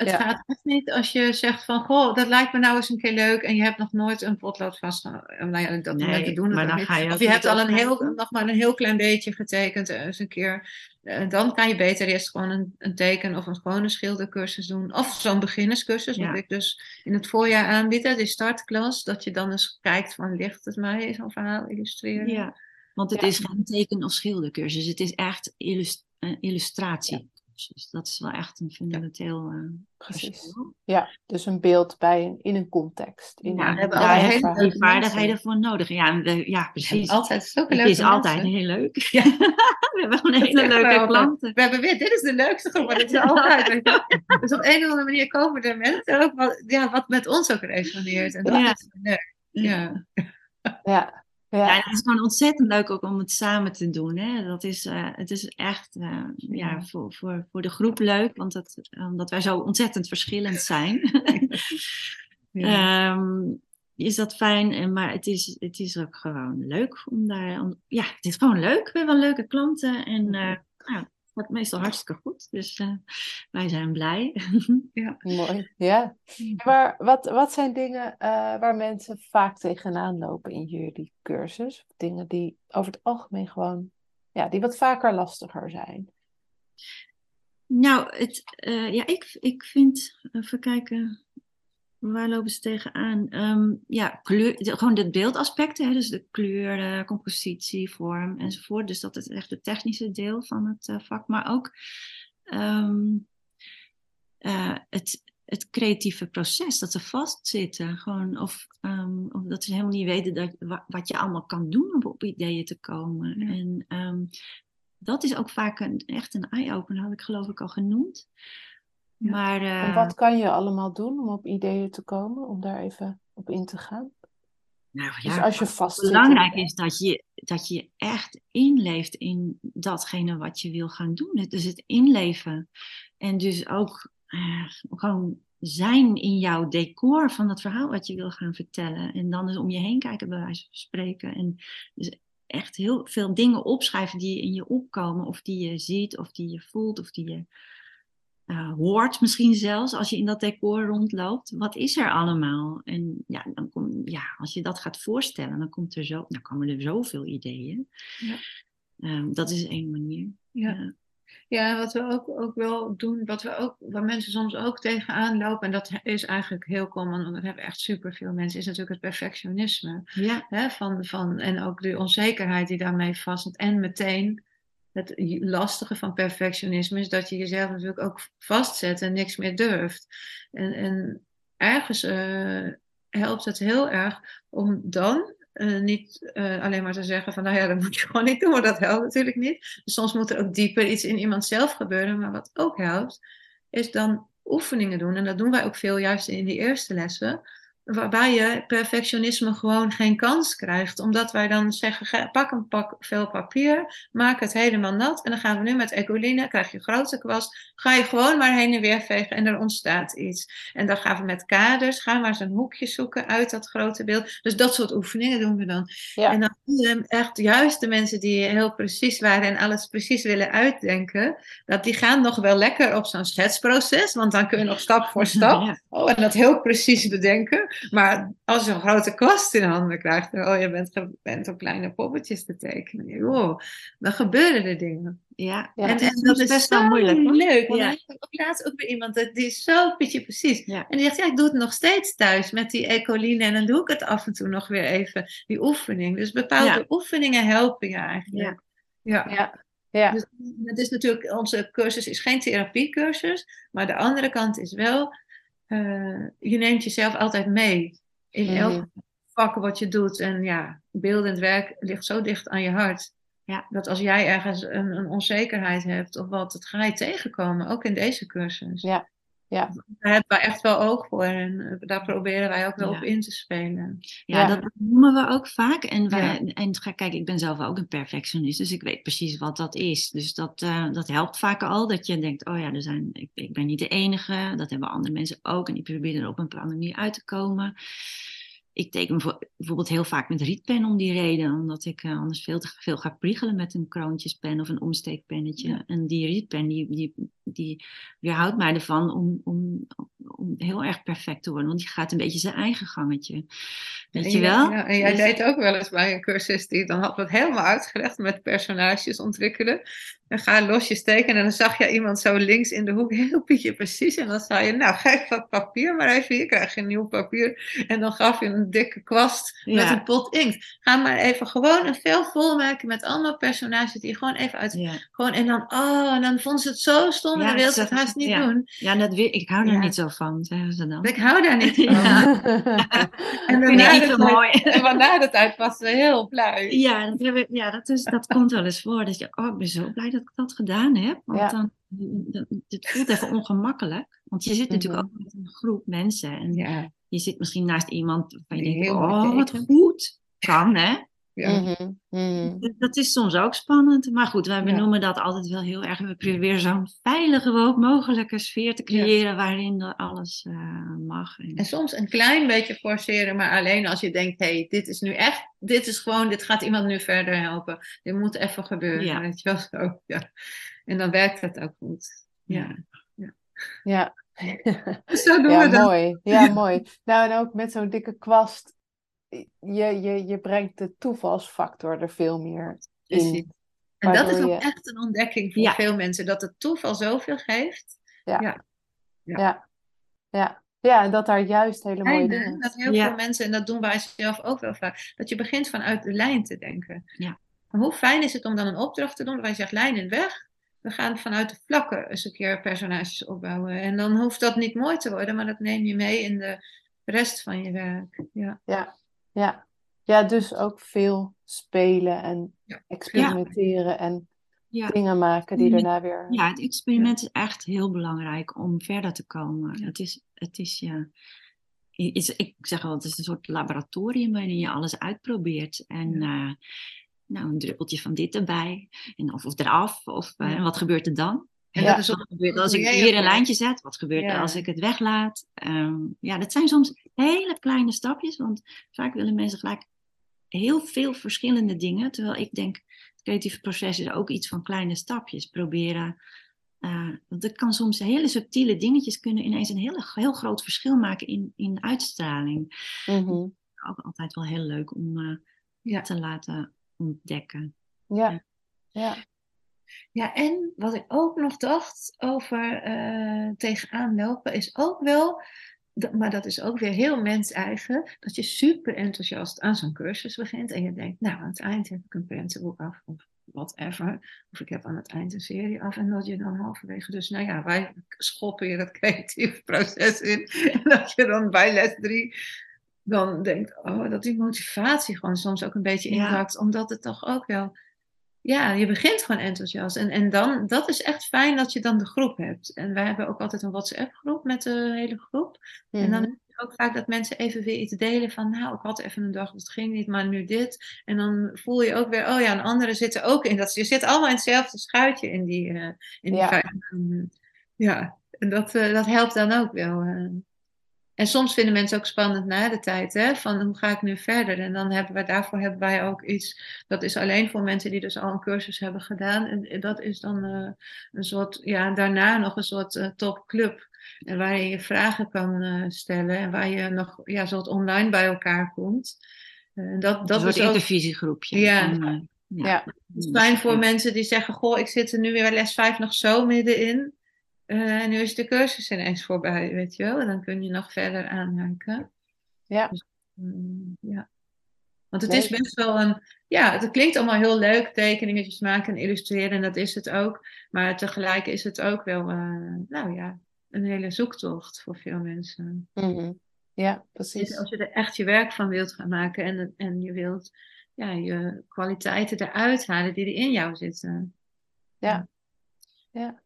S3: Het
S1: Ja.
S3: gaat echt niet als je zegt van, goh, dat lijkt me nou eens een keer leuk en je hebt nog nooit een potlood vastgehouden. Nou ja, dat
S2: Nee,
S3: mensen doen
S2: maar dan ga je
S3: Of je hebt al een heel, nog maar een heel klein beetje getekend eh, eens een keer. Eh, dan kan je beter eerst gewoon een, een teken of een gewone schildercursus doen. Of zo'n beginnerscursus, wat ik dus in het voorjaar aanbied, hè, die startklas. Dat je dan eens kijkt van, ligt het mij zo'n verhaal illustreren?
S2: Ja, want het
S1: Ja.
S2: is geen teken- of schildercursus. Het is echt illus- een illustratiecursus. Dat is wel echt een fundamenteel eh,
S1: Precies.
S2: verschil.
S1: Ja, dus een beeld bij een, in een context. In
S2: Ja,
S1: een,
S3: we hebben
S1: een
S3: hele
S2: vaardigheden voor nodig. Ja, we- ja precies.
S3: Altijd zulke
S2: Het
S3: leuke
S2: is altijd heel leuk. *laughs*
S3: Ja.
S2: we hebben gewoon hele
S3: zeggen wij
S2: leuke klanten.
S3: We hebben weer, dit is de leukste geworden. Het is altijd. Dus op een of andere manier komen er mensen ook wat, ja, wat met ons ook resoneert. En dat
S2: Ja.
S3: is leuk. Ja.
S1: Ja, ja.
S2: Het is gewoon ontzettend leuk ook om het samen te doen. Hè? Dat is, eh, het is echt eh, ja, voor, voor, voor de groep leuk, want dat, omdat wij zo ontzettend verschillend zijn. *laughs*
S3: Ja.
S2: Ehm, is dat fijn, en- maar het is, het is ook gewoon leuk om daar. Om, ja, het is gewoon leuk. We hebben leuke klanten en eh nou, gaat meestal hartstikke goed. Dus eh, wij zijn blij. *laughs*
S1: Mooi, ja. Maar wat, wat zijn dingen eh, waar mensen vaak tegenaan lopen in jullie cursus? Dingen die over het algemeen gewoon, ja, die wat vaker lastiger zijn.
S2: Nou, het, eh, ja, ik, ik vind, even kijken, waar lopen ze tegenaan? Ehm ja, kleur, gewoon de beeldaspecten, hè, dus de kleur, de compositie, vorm enzovoort. Dus dat is echt het technische deel van het eh, vak, maar ook ehm, eh, het, het creatieve proces, dat ze vastzitten. Gewoon, of, ehm, of dat ze helemaal niet weten dat, wa- wat je allemaal kan doen om op ideeën te komen.
S3: Ja.
S2: En dat is ook vaak een, echt een eye-opener, had ik geloof ik al genoemd.
S3: Ja.
S2: Maar,
S1: En
S2: eh,
S1: wat kan je allemaal doen om op ideeën te komen, om daar even op in te gaan?
S2: nou,
S1: Dus
S2: ja,
S1: als je vast
S2: belangrijk is dat je, dat je echt inleeft in datgene wat je wil gaan doen. Dus het inleven. En dus ook eh, gewoon zijn in jouw decor van het verhaal wat je wil gaan vertellen. En dan dus om je heen kijken, bij wijze van spreken. En dus echt heel veel dingen opschrijven die in je opkomen, of die je ziet, of die je voelt, of die je eh, hoort misschien zelfs als je in dat decor rondloopt. Wat is er allemaal? En ja, dan kom, ja, als je dat gaat voorstellen, dan, komt er zo, dan komen er zoveel ideeën.
S3: Ja.
S2: Ehm, dat is één manier.
S3: Ja.
S2: Ja.
S3: Ja, wat we ook, ook wel doen, wat we ook, waar mensen soms ook tegenaan lopen, en dat is eigenlijk heel common, want dat hebben echt superveel mensen, is natuurlijk het perfectionisme.
S2: Ja.
S3: Hè, van, van, en ook de onzekerheid die daarmee vast zit. En meteen het lastige van perfectionisme is dat je jezelf natuurlijk ook vastzet en niks meer durft. En, en ergens uh, helpt het heel erg om dan uh, niet uh, alleen maar te zeggen van nou ja, dat moet je *laughs* gewoon niet doen, maar dat helpt natuurlijk niet. Dus soms moet er ook dieper iets in iemand zelf gebeuren. Maar wat ook helpt, is dan oefeningen doen. En dat doen wij ook veel juist in die eerste lessen waarbij je perfectionisme gewoon geen kans krijgt. Omdat wij dan zeggen, pak een pak vel papier, maak het helemaal nat. En dan gaan we nu met ecoline, krijg je grote kwast, ga je gewoon maar heen en weer vegen en er ontstaat iets. En dan gaan we met kaders, gaan we eens een hoekje zoeken uit dat grote beeld. Dus dat soort oefeningen doen we dan. Ja. En dan echt juist de mensen die heel precies waren en alles precies willen uitdenken, dat die gaan nog wel lekker op zo'n schetsproces, want dan kun je nog stap voor stap, ja. oh, en dat heel precies bedenken. Maar als je een grote kwast in handen krijgt, oh je bent gewend om kleine poppetjes te tekenen, joh, dan gebeuren er dingen.
S2: Ja,
S3: en, en dat is best wel moeilijk. Leuk, want ja. ik ook laatst ook weer iemand, die is zo pitje precies. Ja. En die zegt, ja, ik doe het nog steeds thuis met die ecoline en dan doe ik het af en toe nog weer even, die oefening. Dus bepaalde ja. oefeningen helpen je eigenlijk.
S1: Ja. ja. ja.
S3: Dus het is natuurlijk, onze cursus is geen therapiecursus, maar de andere kant is wel, uh, je neemt jezelf altijd mee in mm. elk vak wat je doet. En ja, beeldend werk ligt zo dicht aan je hart. Ja. Dat als jij ergens een, een onzekerheid hebt of wat, dat ga je tegenkomen, ook in deze cursus.
S1: Ja. Ja.
S3: Daar hebben wij echt wel oog voor en eh, daar proberen wij ook wel ja. op in te spelen.
S2: Ja, ja, dat noemen we ook vaak. En, wij, en kijk, ik ben zelf ook een perfectionist, dus ik weet precies wat dat is. Dus dat, uh, dat helpt vaak al, dat je denkt, oh ja, er zijn, ik, ik ben niet de enige, dat hebben andere mensen ook. En die proberen er op een bepaalde manier uit te komen ik teken bijvoorbeeld heel vaak met rietpen om die reden, omdat ik uh, anders veel te veel ga priegelen met een kroontjespen of een omsteekpennetje. En die rietpen die, die, die weerhoudt mij ervan om, om, om heel erg perfect te worden, want die gaat een beetje zijn eigen gangetje. Weet je wel?
S3: Ja, en jij dus... deed ook wel eens bij een cursus die dan had het helemaal uitgelegd met personages ontwikkelen. En ga losjes tekenen en dan zag je iemand zo links in de hoek heel pietje precies. En dan zei je, nou geef dat papier maar even, hier krijg je een nieuw papier. En dan gaf je een dikke kwast met een pot inkt. Ga maar even gewoon een vel volmaken met allemaal personages die gewoon even uit... Ja. Gewoon, en dan, oh, en dan vond ze het zo stom en dan wil ze het haast niet doen.
S2: Ja, dat weer, ik hou er niet zo van, zeggen ze dan.
S3: Ik hou daar niet van. *laughs*
S2: en daarna de, mooi. *laughs*
S3: En na de tijd was ze heel blij.
S2: Ja, dat, ik, ja dat, is, dat komt wel eens voor. Dat je, oh, ik ben zo blij dat ik dat gedaan heb. Want dan, het voelt even ongemakkelijk. Want je zit natuurlijk ook met een groep mensen. En
S3: ja.
S2: je zit misschien naast iemand waarvan je denkt, oh, wat goed kan, hè?
S3: Ja.
S1: Mm -hmm.
S2: Dat is soms ook spannend. Maar goed, wij benoemen ja. dat altijd wel heel erg. We proberen zo'n veilige mogelijke sfeer te creëren ja. waarin alles uh, mag.
S3: En... en... soms een klein beetje forceren, maar alleen als je denkt: hé, hey, dit is nu echt, dit is gewoon, dit gaat iemand nu verder helpen. Dit moet even gebeuren. Ja. Weet je wel zo. Ja. En dan werkt het ook goed. Ja.
S1: Ja. ja.
S3: Zo doen
S1: ja,
S3: we dat.
S1: Mooi. Ja, *laughs* mooi. Nou, en ook met zo'n dikke kwast je, je, je brengt de toevalsfactor er veel meer in.
S3: En dat is ook echt een ontdekking voor veel mensen, dat het toeval zoveel geeft.
S1: Ja. Ja. ja. ja. ja. en dat daar juist hele mooie dingen...
S3: Dat heel veel mensen, en dat doen wij zelf ook wel vaak, dat je begint vanuit de lijn te denken.
S2: Ja.
S3: Maar hoe fijn is het om dan een opdracht te doen, waar je zegt lijn in weg, we gaan vanuit de vlakken eens een keer personages opbouwen. En dan hoeft dat niet mooi te worden, maar dat neem je mee in de rest van je werk. Ja.
S1: ja. Ja. ja, dus ook veel spelen en experimenteren en dingen maken die daarna weer.
S2: Ja, het experiment is echt heel belangrijk om verder te komen. Het is, het is ja. Is, ik zeg wel, het is een soort laboratorium waarin je alles uitprobeert. En uh, nou, een druppeltje van dit erbij. En of, of eraf. Of uh, wat gebeurt er dan? En ja. dat is wat gebeurt als ik hier een lijntje zet. Wat gebeurt er als ik het weglaat? Um, ja, dat zijn soms hele kleine stapjes. Want vaak willen mensen gelijk heel veel verschillende dingen. Terwijl ik denk, het creatieve proces is ook iets van kleine stapjes. Proberen. Uh, want het kan soms hele subtiele dingetjes kunnen ineens een heel, heel groot verschil maken in, in uitstraling.
S1: Mm -hmm.
S2: Ook altijd wel heel leuk om uh, ja. te laten ontdekken.
S1: Ja, ja.
S3: Ja, en wat ik ook nog dacht over uh, tegenaan lopen, is ook wel, maar dat is ook weer heel mens-eigen, dat je super enthousiast aan zo'n cursus begint en je denkt, nou, aan het eind heb ik een prentenboek af of whatever, of ik heb aan het eind een serie af en dat je dan halverwege, dus nou ja, wij schoppen je dat creatieve *laughs* proces in en dat je dan bij les drie dan denkt, oh, dat die motivatie gewoon soms ook een beetje inhakt, omdat het toch ook wel ja, je begint gewoon enthousiast. En, en dan, dat is echt fijn dat je dan de groep hebt. En wij hebben ook altijd een WhatsApp-groep met de hele groep. En dan mhm. is het ook vaak dat mensen even weer iets delen van, nou, ik had even een dag, dat ging niet, maar nu dit. En dan voel je ook weer, oh ja, en anderen zitten ook in dat. Je zit allemaal in hetzelfde schuitje in die, uh, in die ja. Ja, en dat, uh, dat helpt dan ook wel. Uh. En soms vinden mensen ook spannend na de tijd, hè, van hoe ga ik nu verder? En dan hebben we daarvoor hebben wij ook iets, dat is alleen voor mensen die dus al een cursus hebben gedaan. En dat is dan uh, een soort, ja, daarna nog een soort uh, topclub. En waar je je vragen kan uh, stellen en waar je nog, ja, soort online bij elkaar komt.
S2: dat, dat een soort is intervisiegroepje.
S3: Ja, ja. ja. Het is fijn voor mensen die zeggen, goh, ik zit er nu weer les 5 nog zo middenin. Uh, nu is de cursus ineens voorbij, weet je wel. En dan kun je nog verder aanhaken.
S1: Ja. Dus,
S3: um, ja. Want het is best wel een... Ja, het klinkt allemaal heel leuk, tekeningetjes maken en illustreren. En dat is het ook. Maar tegelijk is het ook wel, uh, nou ja, een hele zoektocht voor veel mensen.
S1: Mm -hmm. Ja, precies.
S3: Dus als je er echt je werk van wilt gaan maken en, en je wilt ja, je kwaliteiten eruit halen die er in jou zitten.
S1: Ja. Ja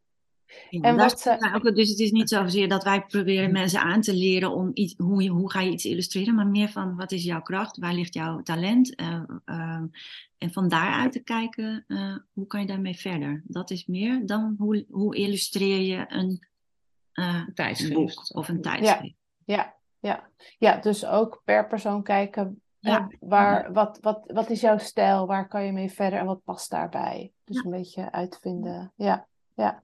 S2: en wat, ook, dus het is niet zozeer dat wij proberen mensen aan te leren om iets, hoe, hoe ga je iets illustreren, maar meer van wat is jouw kracht, waar ligt jouw talent uh, uh, en van daaruit te kijken uh, hoe kan je daarmee verder. Dat is meer dan hoe, hoe illustreer je een,
S3: tijdschrift
S2: boek of een tijdschrift.
S1: Ja, ja, ja. ja dus ook per persoon kijken ja. waar, wat, wat, wat is jouw stijl, waar kan je mee verder en wat past daarbij. Dus een beetje uitvinden. Ja, ja.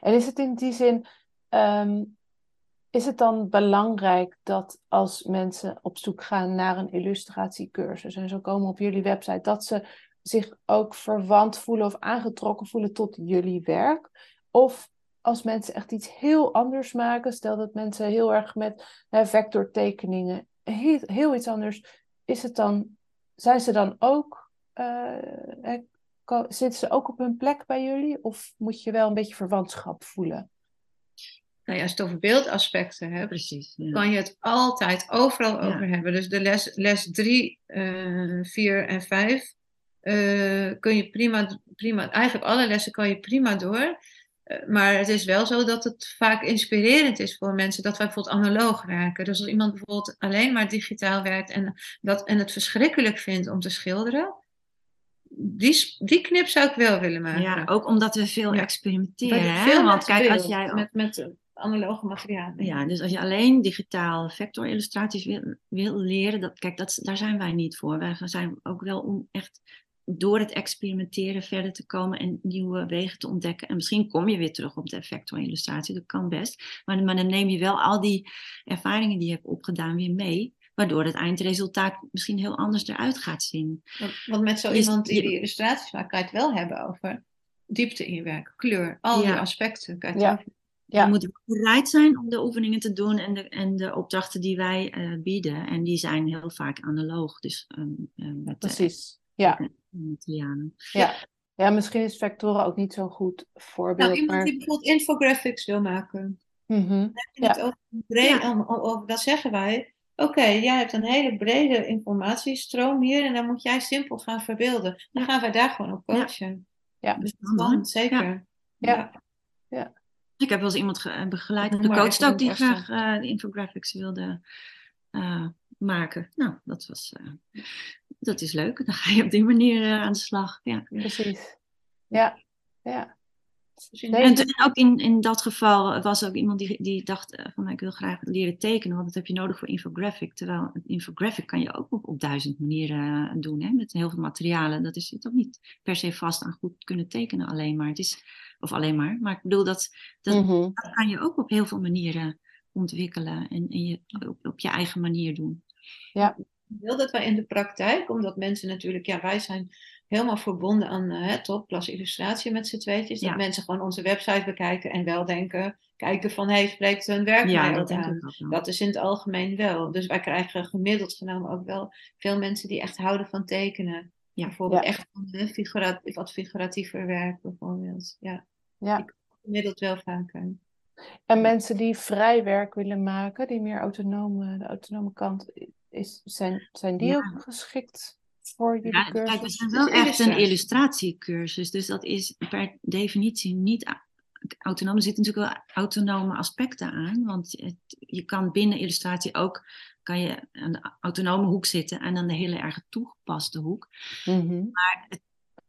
S1: En is het in die zin, ehm, is het dan belangrijk dat als mensen op zoek gaan naar een illustratiecursus en zo komen op jullie website, dat ze zich ook verwant voelen of aangetrokken voelen tot jullie werk? Of als mensen echt iets heel anders maken, stel dat mensen heel erg met hè, vectortekeningen, heel, heel iets anders, is het dan, zijn ze dan ook uh, Zitten ze ook op hun plek bij jullie? Of moet je wel een beetje verwantschap voelen?
S3: Nou ja, als je het over beeldaspecten hebt, Precies, kan je het altijd overal over hebben. Dus de les, les 3, uh, 4 en 5 uh, kun je prima, prima, eigenlijk alle lessen kan je prima door. Uh, maar het is wel zo dat het vaak inspirerend is voor mensen dat wij bijvoorbeeld analoog raken. Dus als iemand bijvoorbeeld alleen maar digitaal werkt en, dat, en het verschrikkelijk vindt om te schilderen, die, die knip zou ik wel willen maken.
S2: Ja, ook omdat we veel experimenteren. Hè? Want kijk, als jij
S3: met, met analoge materialen.
S2: Ja, dus als je alleen digitaal vectorillustraties wil, wil leren, dat, kijk, dat, daar zijn wij niet voor. Wij zijn ook wel om echt door het experimenteren verder te komen en nieuwe wegen te ontdekken. En misschien kom je weer terug op de vectorillustratie, dat kan best. Maar, maar dan neem je wel al die ervaringen die je hebt opgedaan weer mee waardoor het eindresultaat misschien heel anders eruit gaat zien.
S3: Want met zo iemand die die illustraties maakt, kan je het wel hebben over diepte in je werk, kleur, al die aspecten. Kan je ja.
S2: Ja. Je moet bereid zijn om de oefeningen te doen en de, en de opdrachten die wij uh, bieden. En die zijn heel vaak analoog. Dus, um, met
S1: Precies, ja. Ja. ja, misschien is Vectora ook niet zo'n goed voorbeeld.
S3: Nou, iemand die bijvoorbeeld infographics wil maken. Mm -hmm. ja. het over, ja. over, dat zeggen wij. Oké, jij hebt een hele brede informatiestroom hier en dan moet jij simpel gaan verbeelden. Dan gaan wij daar gewoon op coachen. Ja, dus dan, zeker.
S1: Ja. ja.
S2: Ik heb wel eens iemand begeleid, de coach ook, die graag uh, de infographics wilde uh, maken. Nou, dat was, uh, dat is leuk. Dan ga je op die manier aan de slag. Ja.
S1: Precies. Ja, ja.
S2: En, ook in, in dat geval was ook iemand die, die dacht eh, van ik wil graag leren tekenen, want dat heb je nodig voor infographic. Terwijl een infographic kan je ook op, op duizend manieren eh, doen, hè, met heel veel materialen. Dat is het ook niet per se vast aan goed kunnen tekenen alleen maar. Het is, of alleen maar, maar ik bedoel dat, dat, mhm. dat kan je ook op heel veel manieren ontwikkelen en, en je, op, op je eigen manier doen.
S1: Ja.
S3: Ik wil dat wij in de praktijk, omdat mensen natuurlijk, ja wij zijn helemaal verbonden aan uh, topklas illustratie met z'n tweetjes. Dat
S2: Ja.
S3: mensen gewoon onze website bekijken en wel denken, kijken van, hé, spreekt hun werk
S2: Ja,
S3: mij
S2: dat
S3: aan? Dat is in het algemeen wel. Dus wij krijgen gemiddeld genomen ook wel veel mensen die echt houden van tekenen.
S2: Ja.
S3: Bijvoorbeeld
S1: Ja.
S3: echt van hè, figura- wat figuratiever werk bijvoorbeeld. Ja,
S1: Ja.
S3: gemiddeld wel vaker.
S1: En mensen die vrij werk willen maken, die meer autonome, de autonome kant, is, zijn, zijn die
S2: Ja.
S1: ook geschikt voor jullie
S2: Ja, kijk, we zijn
S3: Het
S2: wel echt een
S3: illustratie.
S2: illustratiecursus, dus dat is per definitie niet autonoom. Er zitten natuurlijk wel autonome aspecten aan, want het- je kan binnen illustratie ook kan je aan de autonome hoek zitten en dan de hele erg toegepaste hoek.
S1: Mhm.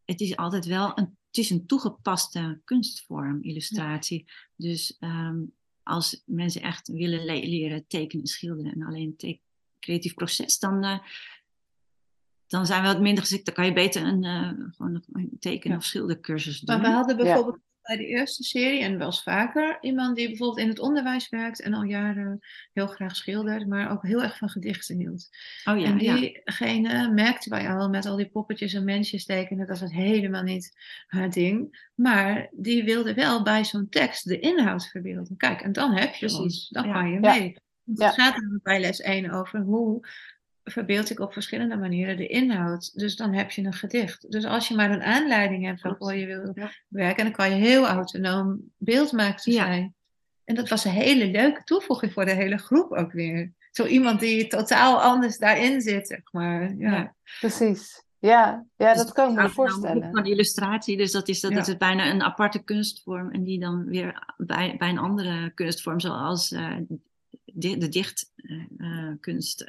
S2: Het is altijd wel een, het is een toegepaste kunstvorm, illustratie. Dus ehm, als mensen echt willen le- leren tekenen, schilderen en alleen het creatief proces, dan, eh, dan zijn we wat minder geschikt. Dan kan je beter een, eh, gewoon een teken- of schildercursus doen.
S3: Maar we hadden bijvoorbeeld bij de eerste serie, en wel eens vaker, iemand die bijvoorbeeld in het onderwijs werkt en al jaren heel graag schildert, maar ook heel erg van gedichten hield.
S2: oh ja,
S3: en
S2: ja.
S3: diegene merkten wij al met al die poppetjes en mensjes tekenen, dat was helemaal niet haar ding. Maar die wilde wel bij zo'n tekst de inhoud verbeelden. Kijk, en dan heb je
S2: Precies,
S3: ons, dan
S2: ja.
S3: kan je mee. Het gaat bij les 1 over hoe verbeeld ik op verschillende manieren de inhoud. Dus dan heb je een gedicht. Dus als je maar een aanleiding hebt waarvoor je wil
S2: Ja.
S3: werken, dan kan je heel autonoom beeldmaker
S2: Ja.
S3: zijn. En dat was een hele leuke toevoeging voor de hele groep ook weer. Zo iemand die totaal anders daarin zit, zeg maar. Ja.
S2: Ja.
S1: Precies. Ja, ja
S2: Dus
S1: dat kan ik me voorstellen.
S2: Van illustratie, dus dat is, dat is bijna een aparte kunstvorm. En die dan weer bij, bij een andere kunstvorm, zoals eh, de dichtkunst,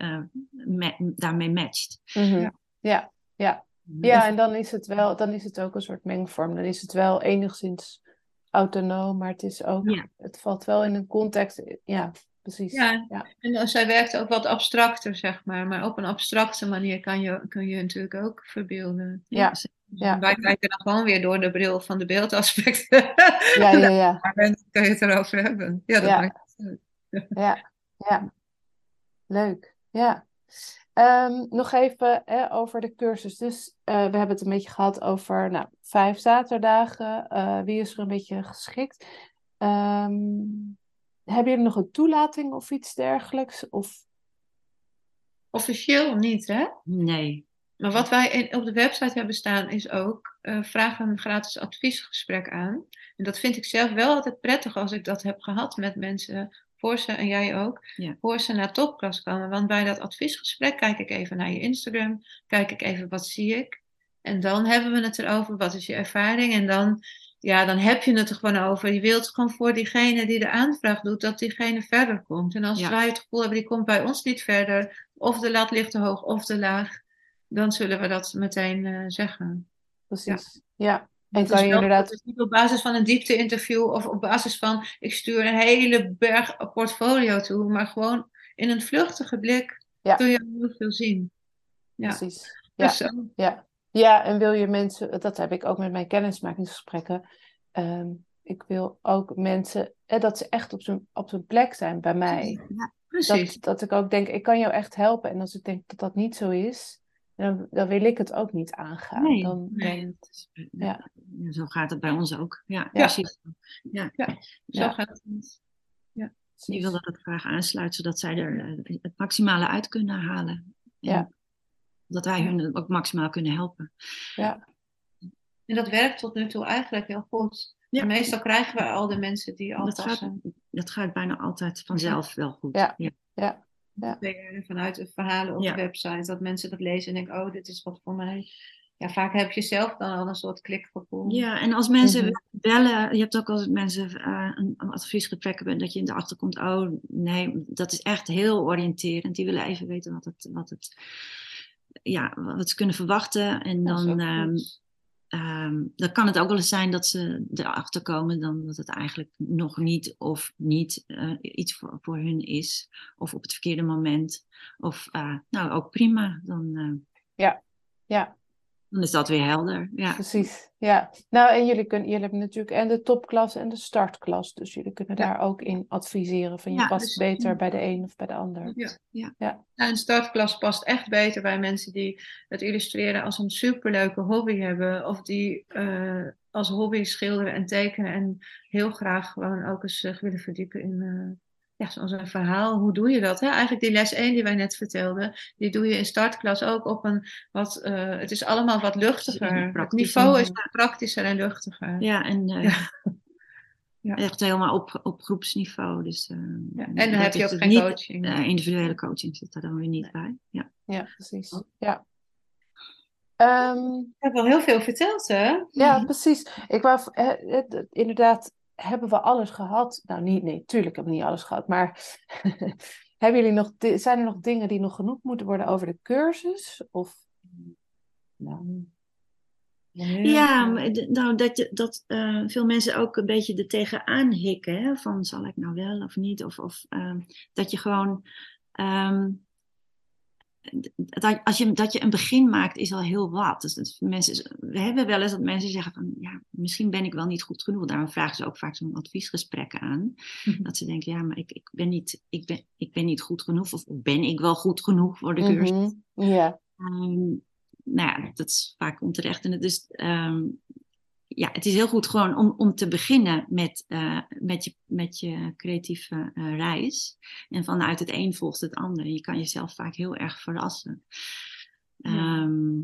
S2: daarmee matcht.
S1: Mhm.
S3: Ja.
S1: Ja, ja. Ja, en dan is het wel, dan is het ook een soort mengvorm. Dan is het wel enigszins autonoom, maar het is ook,
S2: Ja.
S1: het valt wel in een context. Ja, precies.
S3: Ja.
S1: ja.
S3: En dan- zij werkt ook wat abstracter, zeg maar. Maar op een abstracte manier kan je, kun je natuurlijk ook verbeelden.
S1: Ja.
S3: Dus
S1: Ja.
S3: Wij kijken dan gewoon weer door de bril van de beeldaspecten.
S1: Ja, ja, ja.
S3: En dan kun je het erover hebben. Ja, dat
S1: Ja.
S3: maakt.
S1: Ja, ja. Leuk. Ja. Ehm, nog even hè, over de cursus. Dus eh, we hebben het een beetje gehad over nou, vijf zaterdagen. Eh, wie is er een beetje geschikt? Ehm, hebben jullie nog een toelating of iets dergelijks? Of
S3: Officieel niet, hè?
S2: Nee.
S3: Maar wat wij in- op de website hebben staan is ook eh vraag een gratis adviesgesprek aan. En dat vind ik zelf wel altijd prettig als ik dat heb gehad met mensen voor ze, en jij ook,
S2: Ja.
S3: voor ze naar topklas komen. Want bij dat adviesgesprek kijk ik even naar je Instagram, kijk ik even wat zie ik. En dan hebben we het erover, wat is je ervaring? En dan, ja, dan heb je het er gewoon over. Je wilt gewoon voor diegene die de aanvraag doet, dat diegene verder komt. En als
S2: Ja.
S3: wij het gevoel hebben, die komt bij ons niet verder, of de lat ligt te hoog of te laag, dan zullen we dat meteen eh, zeggen.
S1: precies. Ja. En kan je inderdaad.
S3: niet op basis van een diepte-interview of op basis van ik stuur een hele berg portfolio toe, maar gewoon in een vluchtige blik
S1: Ja.
S3: kun je heel veel zien. Ja,
S1: Precies. Ja.
S3: dus zo.
S1: Ja. ja, en wil je mensen, dat heb ik ook met mijn kennismakingsgesprekken. Ehm, ik wil ook mensen, eh, dat ze echt op zijn op zijn plek zijn bij mij.
S2: Ja,
S3: precies.
S1: Dat, dat ik ook denk, ik kan jou echt helpen. En als ik denk dat dat niet zo is, dan, dan wil ik het ook niet aangaan.
S2: Nee,
S1: dan,
S3: nee.
S1: dan,
S2: dat is-
S1: Ja.
S2: ja, Zo gaat het bij ons ook. Ja,
S3: Ja.
S2: precies. Ja,
S3: Zo
S1: Ja.
S3: gaat het.
S2: die willen dat graag aansluiten, zodat zij er eh, het maximale uit kunnen halen. En
S1: Ja.
S2: Dat wij hun ook maximaal kunnen helpen.
S1: ja,
S3: En dat werkt tot nu toe eigenlijk heel goed.
S2: Ja.
S3: Meestal krijgen we al de mensen die al
S2: Dat gaat, dat gaat bijna altijd vanzelf wel goed.
S1: Ja.
S2: Ja.
S1: ja, ja.
S3: Vanuit de verhalen op
S2: Ja.
S3: de website, dat mensen dat lezen en denken, oh, dit is wat voor mij. Ja, vaak heb je zelf dan al een soort klikgevoel.
S2: Ja, en als mensen
S1: Mhm.
S2: bellen, je hebt ook als mensen eh, een, een adviesgesprek hebben, dat je in de achterkomt, oh nee, dat is echt heel oriënterend. Die willen even weten wat het, wat het ja, wat ze kunnen verwachten. En dan, ehm, dan kan het ook wel eens zijn dat ze erachter komen dan dat het eigenlijk nog niet of niet eh, iets voor, voor hun is. Of op het verkeerde moment. Of eh, nou ook prima. Dan, eh,
S1: ja.
S2: Dan is dat weer helder. Ja.
S1: Precies, ja. Nou, en jullie, kunnen, jullie hebben natuurlijk en de topklas en de startklas. Dus jullie kunnen
S3: Ja.
S1: daar ook in adviseren van je
S2: Ja,
S1: past
S3: dus-
S1: beter bij de een of bij de ander.
S3: Ja.
S2: Ja.
S1: Ja.
S3: Nou, een startklas past echt beter bij mensen die het illustreren als een superleuke hobby hebben. Of die eh, als hobby schilderen en tekenen. En heel graag gewoon ook eens zich willen verdiepen in eh, ja, zo'n verhaal. Hoe doe je dat? Hè? Eigenlijk die les 1 die wij net vertelden. Die doe je in startklas ook op een wat... eh, het is allemaal wat luchtiger. Het niveau is praktischer en luchtiger.
S2: Ja, en eh,
S3: Ja. *laughs* Ja.
S2: echt helemaal op, op groepsniveau. Dus, eh,
S3: Ja, En dan heb je ook geen
S2: niet,
S3: coaching.
S2: individuele coaching zit daar dan weer niet bij. Ja.
S1: Ja, precies. Ja. Ehm,
S3: Ik heb wel heel veel verteld, hè?
S1: ja, precies. Ik wou, eh, inderdaad, hebben we alles gehad? Nou, niet, nee, tuurlijk hebben we niet alles gehad. Maar *laughs* hebben jullie nog, zijn er nog dingen die nog genoemd moeten worden over de cursus? Of, nou,
S2: Ja, nou, dat, je- dat eh, veel mensen ook een beetje er tegenaan hikken. Hè? Van zal ik nou wel of niet? Of, of ehm, dat je gewoon. ehm, dat, als je, dat je een begin maakt is al heel wat. Dus dat mensen, we hebben wel eens dat mensen zeggen van ja, misschien ben ik wel niet goed genoeg. Daarom vragen ze ook vaak zo'n adviesgesprek aan.
S3: Mhm.
S2: Dat ze denken, ja, maar ik, ik, ben niet, ik, ben, ik ben niet goed genoeg. Of ben ik wel goed genoeg voor de cursus?
S1: mhm, Ja,
S2: Ehm, nou ja, dat is vaak onterecht. En het is, ehm, ja, het is heel goed gewoon om, om te beginnen met, eh, met, je, met je creatieve eh, reis. En vanuit het een volgt het ander. Je kan jezelf vaak heel erg verrassen.
S3: Ja.
S2: Ehm,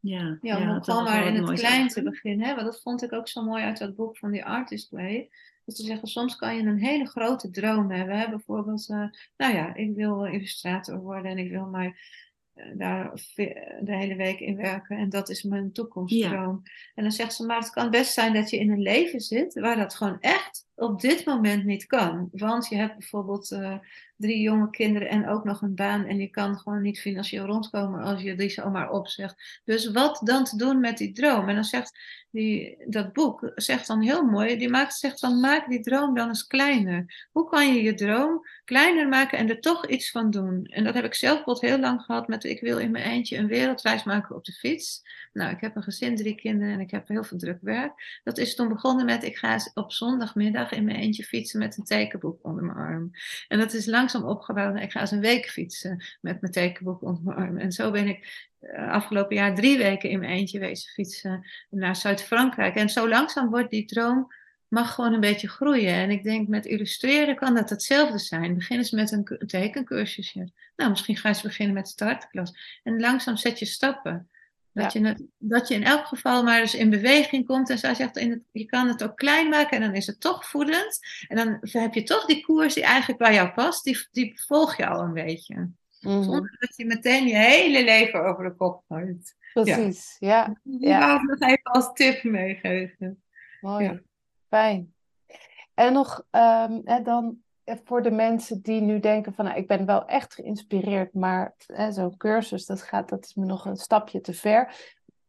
S2: ja,
S3: Ja, om gewoon maar in het klein te beginnen. Hè? Want dat vond ik ook zo mooi uit dat boek van die Artist Way. Dat ze zeggen, soms kan je een hele grote droom hebben. Hè? Bijvoorbeeld, eh, nou ja, ik wil illustrator worden en ik wil maar daar ve- de hele week in werken. En dat is mijn toekomstdroom. En dan zegt ze, maar het kan best zijn dat je in een leven zit waar dat gewoon echt op dit moment niet kan. Want je hebt bijvoorbeeld eh, drie jonge kinderen en ook nog een baan. En je kan gewoon niet financieel rondkomen als je die zomaar opzegt. Dus wat dan te doen met die droom? En dan zegt die, dat boek, zegt dan heel mooi, die maakt, zegt dan maak die droom dan eens kleiner. Hoe kan je je droom kleiner maken en er toch iets van doen? En dat heb ik zelf bijvoorbeeld heel lang gehad met, ik wil in mijn eentje een wereldreis maken op de fiets. Nou, ik heb een gezin, drie kinderen en ik heb heel veel druk werk. Dat is toen begonnen met, ik ga op zondagmiddag in mijn eentje fietsen met een tekenboek onder mijn arm. En dat is langzaam opgebouwd. Ik ga eens een week fietsen met mijn tekenboek onder mijn arm. En zo ben ik eh, afgelopen jaar drie weken in mijn eentje wezen fietsen naar Zuid-Frankrijk. En zo langzaam wordt die droom, mag gewoon een beetje groeien. En ik denk met illustreren kan dat hetzelfde zijn. Begin eens met een tekenkursusje. Nou, misschien ga je eens beginnen met startklas. En langzaam zet je stappen. Dat, je, het- dat je in elk geval maar eens in beweging komt. En zij zegt, in het, je kan het ook klein maken en dan is het toch voedend. En dan heb je toch die koers die eigenlijk bij jou past. Die, die volg je al een beetje.
S1: mhm,
S3: Zonder dat je meteen je hele leven over de kop gooit.
S1: precies. Ja,
S3: Die
S1: Ja.
S3: wou ik nog even als tip meegeven.
S1: mooi.
S3: Ja.
S1: Fijn. En nog ehm, dan voor de mensen die nu denken van nou, ik ben wel echt geïnspireerd, maar hè, zo'n cursus, dat gaat, dat is me nog een stapje te ver.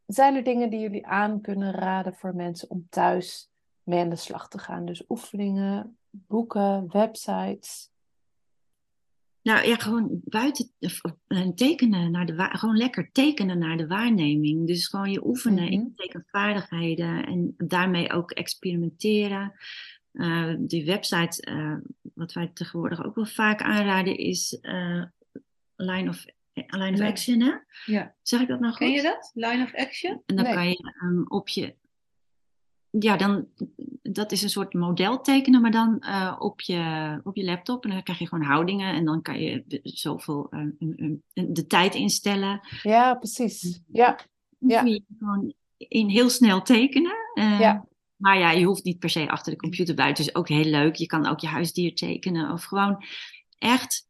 S1: Zijn er dingen die jullie aan kunnen raden voor mensen om thuis mee aan de slag te gaan? Dus oefeningen, boeken, websites.
S2: Nou ja, gewoon buiten eh, tekenen naar de gewoon lekker tekenen naar de waarneming. Dus gewoon je oefenen
S1: Mhm.
S2: in tekenvaardigheden en daarmee ook experimenteren. Eh, die website, eh, wat wij tegenwoordig ook wel vaak aanraden, is eh, Line of, Line of. Action. Hè?
S3: Ja.
S2: Zeg ik dat nou goed?
S3: Ken je dat? Line of action?
S2: En dan
S1: Nee.
S2: kan je ehm, op je. Ja, dan, dat is een soort model tekenen, maar dan eh, op, je, op je laptop. En dan krijg je gewoon houdingen en dan kan je de- zoveel eh, een- een- de tijd instellen.
S1: Ja, precies. Ja,
S2: Dan kun je gewoon in heel snel tekenen. Eh,
S1: Ja.
S2: Maar ja, je hoeft niet per se achter de computer bij. Het is ook heel leuk. Je kan ook je huisdier tekenen. Of gewoon echt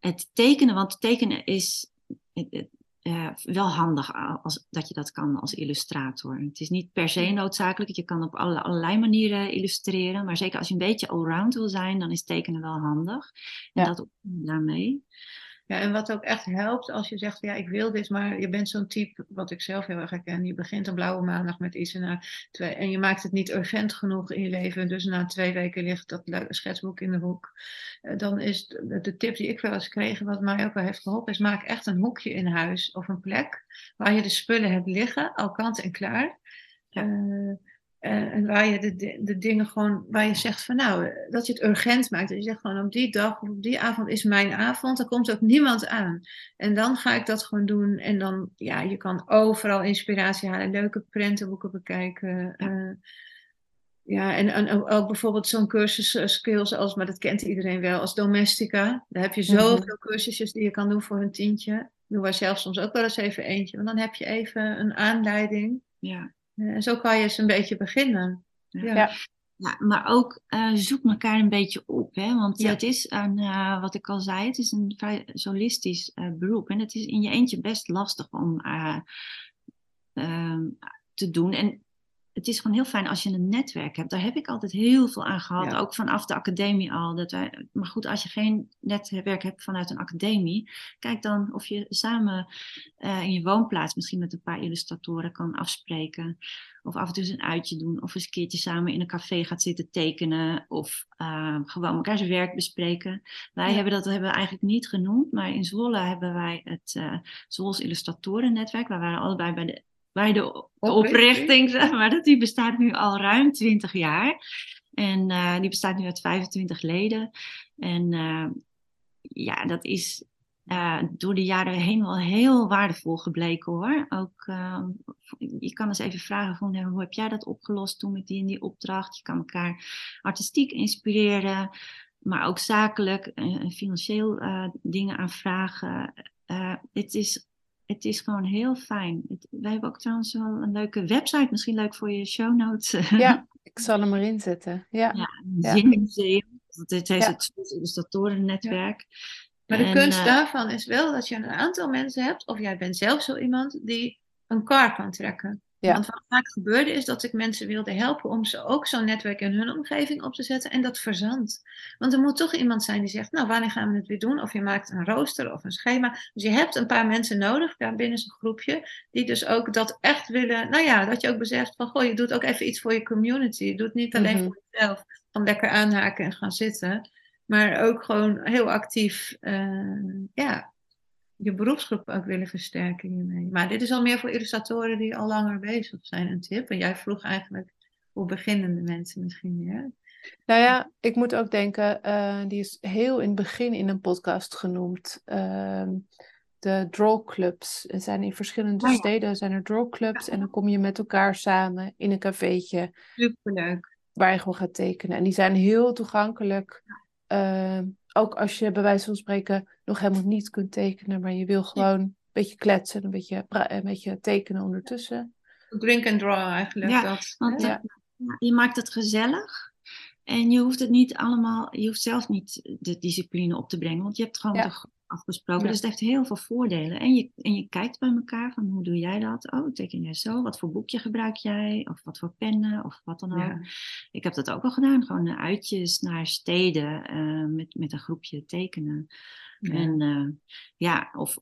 S2: het tekenen. Want tekenen is eh, eh, wel handig als, dat je dat kan als illustrator. Het is niet per se noodzakelijk. Je kan op alle, allerlei manieren illustreren. Maar zeker als je een beetje allround wil zijn, dan is tekenen wel handig. En
S1: Ja.
S2: dat daarmee.
S3: Ja, en wat ook echt helpt als je zegt, ja, ik wil dit, maar je bent zo'n type, wat ik zelf heel erg herken. Je begint een blauwe maandag met iets en, na twee, en je maakt het niet urgent genoeg in je leven. Dus na twee weken ligt dat schetsboek in de hoek. Eh, dan is de, tip die ik wel eens kreeg, wat mij ook wel heeft geholpen, is maak echt een hoekje in huis of een plek waar je de spullen hebt liggen, al kant en klaar. Ja. Uh, en waar je de, de dingen gewoon, waar je zegt van nou, dat je het urgent maakt. Dat je zegt gewoon op die dag of op die avond is mijn avond, er komt ook niemand aan. En dan ga ik dat gewoon doen. En dan, ja, je kan overal inspiratie halen, leuke prentenboeken bekijken. Uh, ja, en, en, ook bijvoorbeeld zo'n cursus uh, skills als, maar dat kent iedereen wel, als domestica. Daar heb je mhm. zoveel mm -hmm. cursusjes die je kan doen voor een tientje. Doen wij zelf soms ook wel eens even eentje. Want dan heb je even een aanleiding. Ja. En zo kan je eens een beetje beginnen.
S2: Ja. ja. ja maar ook uh, zoek elkaar een beetje op. Hè? Want ja. het is, een, uh, wat ik al zei, het is een vrij solistisch uh, beroep. En het is in je eentje best lastig om ehm, te doen. En het is gewoon heel fijn als je een netwerk hebt. Daar heb ik altijd heel veel aan gehad, ja. ook vanaf de academie al. Dat wij, maar goed, als je geen netwerk hebt vanuit een academie, kijk dan of je samen uh, in je woonplaats misschien met een paar illustratoren kan afspreken. Of af en toe eens een uitje doen, of eens een keertje samen in een café gaat zitten tekenen, of uh, gewoon elkaar zijn werk bespreken. Wij ja. hebben dat hebben we eigenlijk niet genoemd, maar in Zwolle hebben wij het uh, Zwolls Illustratorennetwerk. Wij waren allebei bij de bij de oprichting, zeg maar, dat die bestaat nu al ruim 20 jaar. En uh, die bestaat nu uit 25 leden. En uh, ja, dat is uh, door de jaren heen wel heel waardevol gebleken hoor. Ook, je kan eens even vragen van hoe heb jij dat opgelost toen met die en die opdracht. Je kan elkaar artistiek inspireren, maar ook zakelijk en financieel dingen aanvragen. het is het is gewoon heel fijn. Het, wij hebben ook trouwens wel een leuke website, misschien leuk voor je show notes. *laughs*
S1: Ja, ik zal hem erin zetten. Ja,
S2: ja Zinmuseum. Het heet ja. het Illustratorennetwerk.
S3: Maar de en, kunst uh, daarvan is wel dat je een aantal mensen hebt, of jij bent zelf zo iemand, die een kar kan trekken. Ja. Want wat vaak gebeurde is dat ik mensen wilde helpen om ze ook zo'n netwerk in hun omgeving op te zetten en dat verzandt. Want er moet toch iemand zijn die zegt, nou wanneer gaan we het weer doen? Of je maakt een rooster of een schema. Dus je hebt een paar mensen nodig daar binnen zo'n groepje, die dus ook dat echt willen, nou ja, dat je ook beseft van, goh, je doet ook even iets voor je community. Je doet niet alleen mm -hmm. voor jezelf, van lekker aanhaken en gaan zitten. Maar ook gewoon heel actief, uh, ja, je beroepsgroep ook willen versterken hiermee. Maar dit is al meer voor illustratoren die al langer bezig zijn, een tip. En jij vroeg eigenlijk voor beginnende mensen misschien meer.
S1: Nou ja, ik moet ook denken, uh, die is heel in het begin in een podcast genoemd. Uh, de drawclubs. Er zijn in verschillende oh, ja. steden zijn er drawclubs. Ja. En dan kom je met elkaar samen in een cafeetje.
S3: Superleuk.
S1: Waar je gewoon gaat tekenen. En die zijn heel toegankelijk. Uh, ook als je bij wijze van spreken nog helemaal niet kunt tekenen, maar je wil gewoon een beetje kletsen, een beetje, een beetje tekenen ondertussen.
S3: Drink and draw eigenlijk.
S2: Ja,
S3: dat,
S2: want ja. je maakt het gezellig. En je hoeft het niet allemaal, je hoeft zelf niet de discipline op te brengen, want je hebt gewoon ja afgesproken. Ja. Dus het heeft heel veel voordelen. En je, en je kijkt bij elkaar van hoe doe jij dat? Oh, teken jij zo? Wat voor boekje gebruik jij? Of wat voor pennen? Of wat dan ook. Ja. Ik heb dat ook al gedaan. Gewoon uitjes naar steden uh, met, met een groepje tekenen. Ja. En uh, ja, of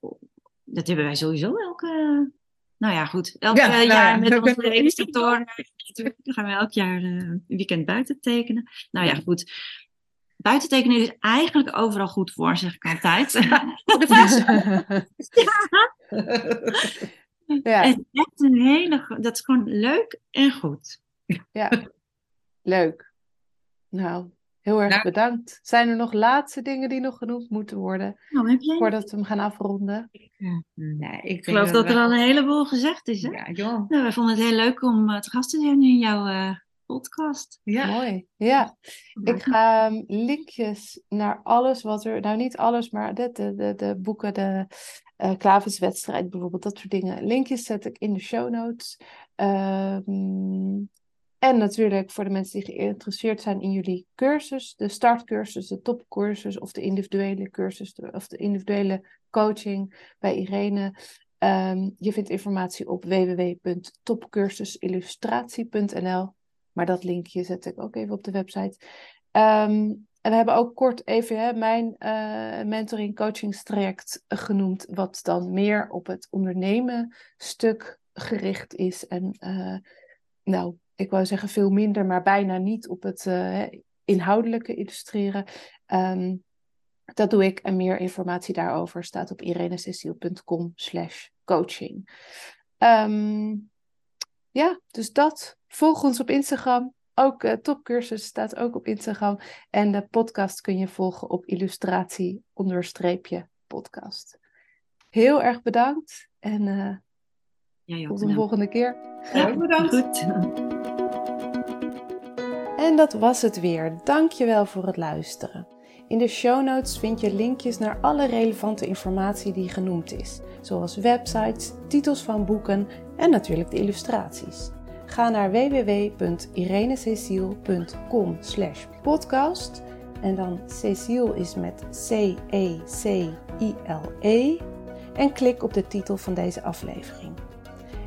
S2: dat hebben wij sowieso elke... Nou ja, goed. Elk ja, jaar nou met onze illustratoren *laughs* gaan we elk jaar uh, een weekend buiten tekenen. Nou ja, goed buiten tekenen is eigenlijk overal goed voor, zeg ik altijd. *laughs* *laughs* ja. ja. Het is echt een hele, dat is gewoon leuk en goed.
S1: Ja, leuk. Nou, heel erg nou, bedankt. Zijn er nog laatste dingen die nog genoemd moeten worden?
S2: Nou, heb jij
S1: voordat we hem gaan afronden?
S2: Nee, ik geloof dat er al een heleboel gezegd is. Hè?
S3: Ja, joh.
S2: Nou, wij vonden het heel leuk om uh, te gast te zijn in jouw uh, podcast.
S1: Ja. Mooi. Ja. Ik ga um, linkjes naar alles wat er, nou niet alles, maar de, de, de, de boeken, de uh, Klaviswedstrijd bijvoorbeeld, dat soort dingen. Linkjes zet ik in de show notes. Um, en natuurlijk voor de mensen die geïnteresseerd zijn in jullie cursus, de startcursus, de topcursus of de individuele cursus de, of de individuele coaching bij Irene. Um, je vindt informatie op www.topcursusillustratie.nl. Maar dat linkje zet ik ook even op de website. Um, en we hebben ook kort even hè, mijn uh, mentoring coachingstraject genoemd, wat dan meer op het ondernemen stuk gericht is. En uh, nou, ik wou zeggen veel minder, maar bijna niet op het uh, inhoudelijke illustreren. Um, dat doe ik en meer informatie daarover staat op irenececiel.com slash coaching. Um, ja, dus dat. Volg ons op Instagram. Ook uh, topcursus staat ook op Instagram. En de podcast kun je volgen op illustratie onderstreepje podcast. Heel erg bedankt en uh, ja, tot de volgende keer.
S3: Ja, bedankt. Goed.
S1: En dat was het weer. Dankjewel voor het luisteren. In de show notes vind je linkjes naar alle relevante informatie die genoemd is, zoals websites, titels van boeken en natuurlijk de illustraties. Ga naar www.irenececiel.com podcast en dan Cecile is met C-E-C-I-L-E -E, en klik op de titel van deze aflevering.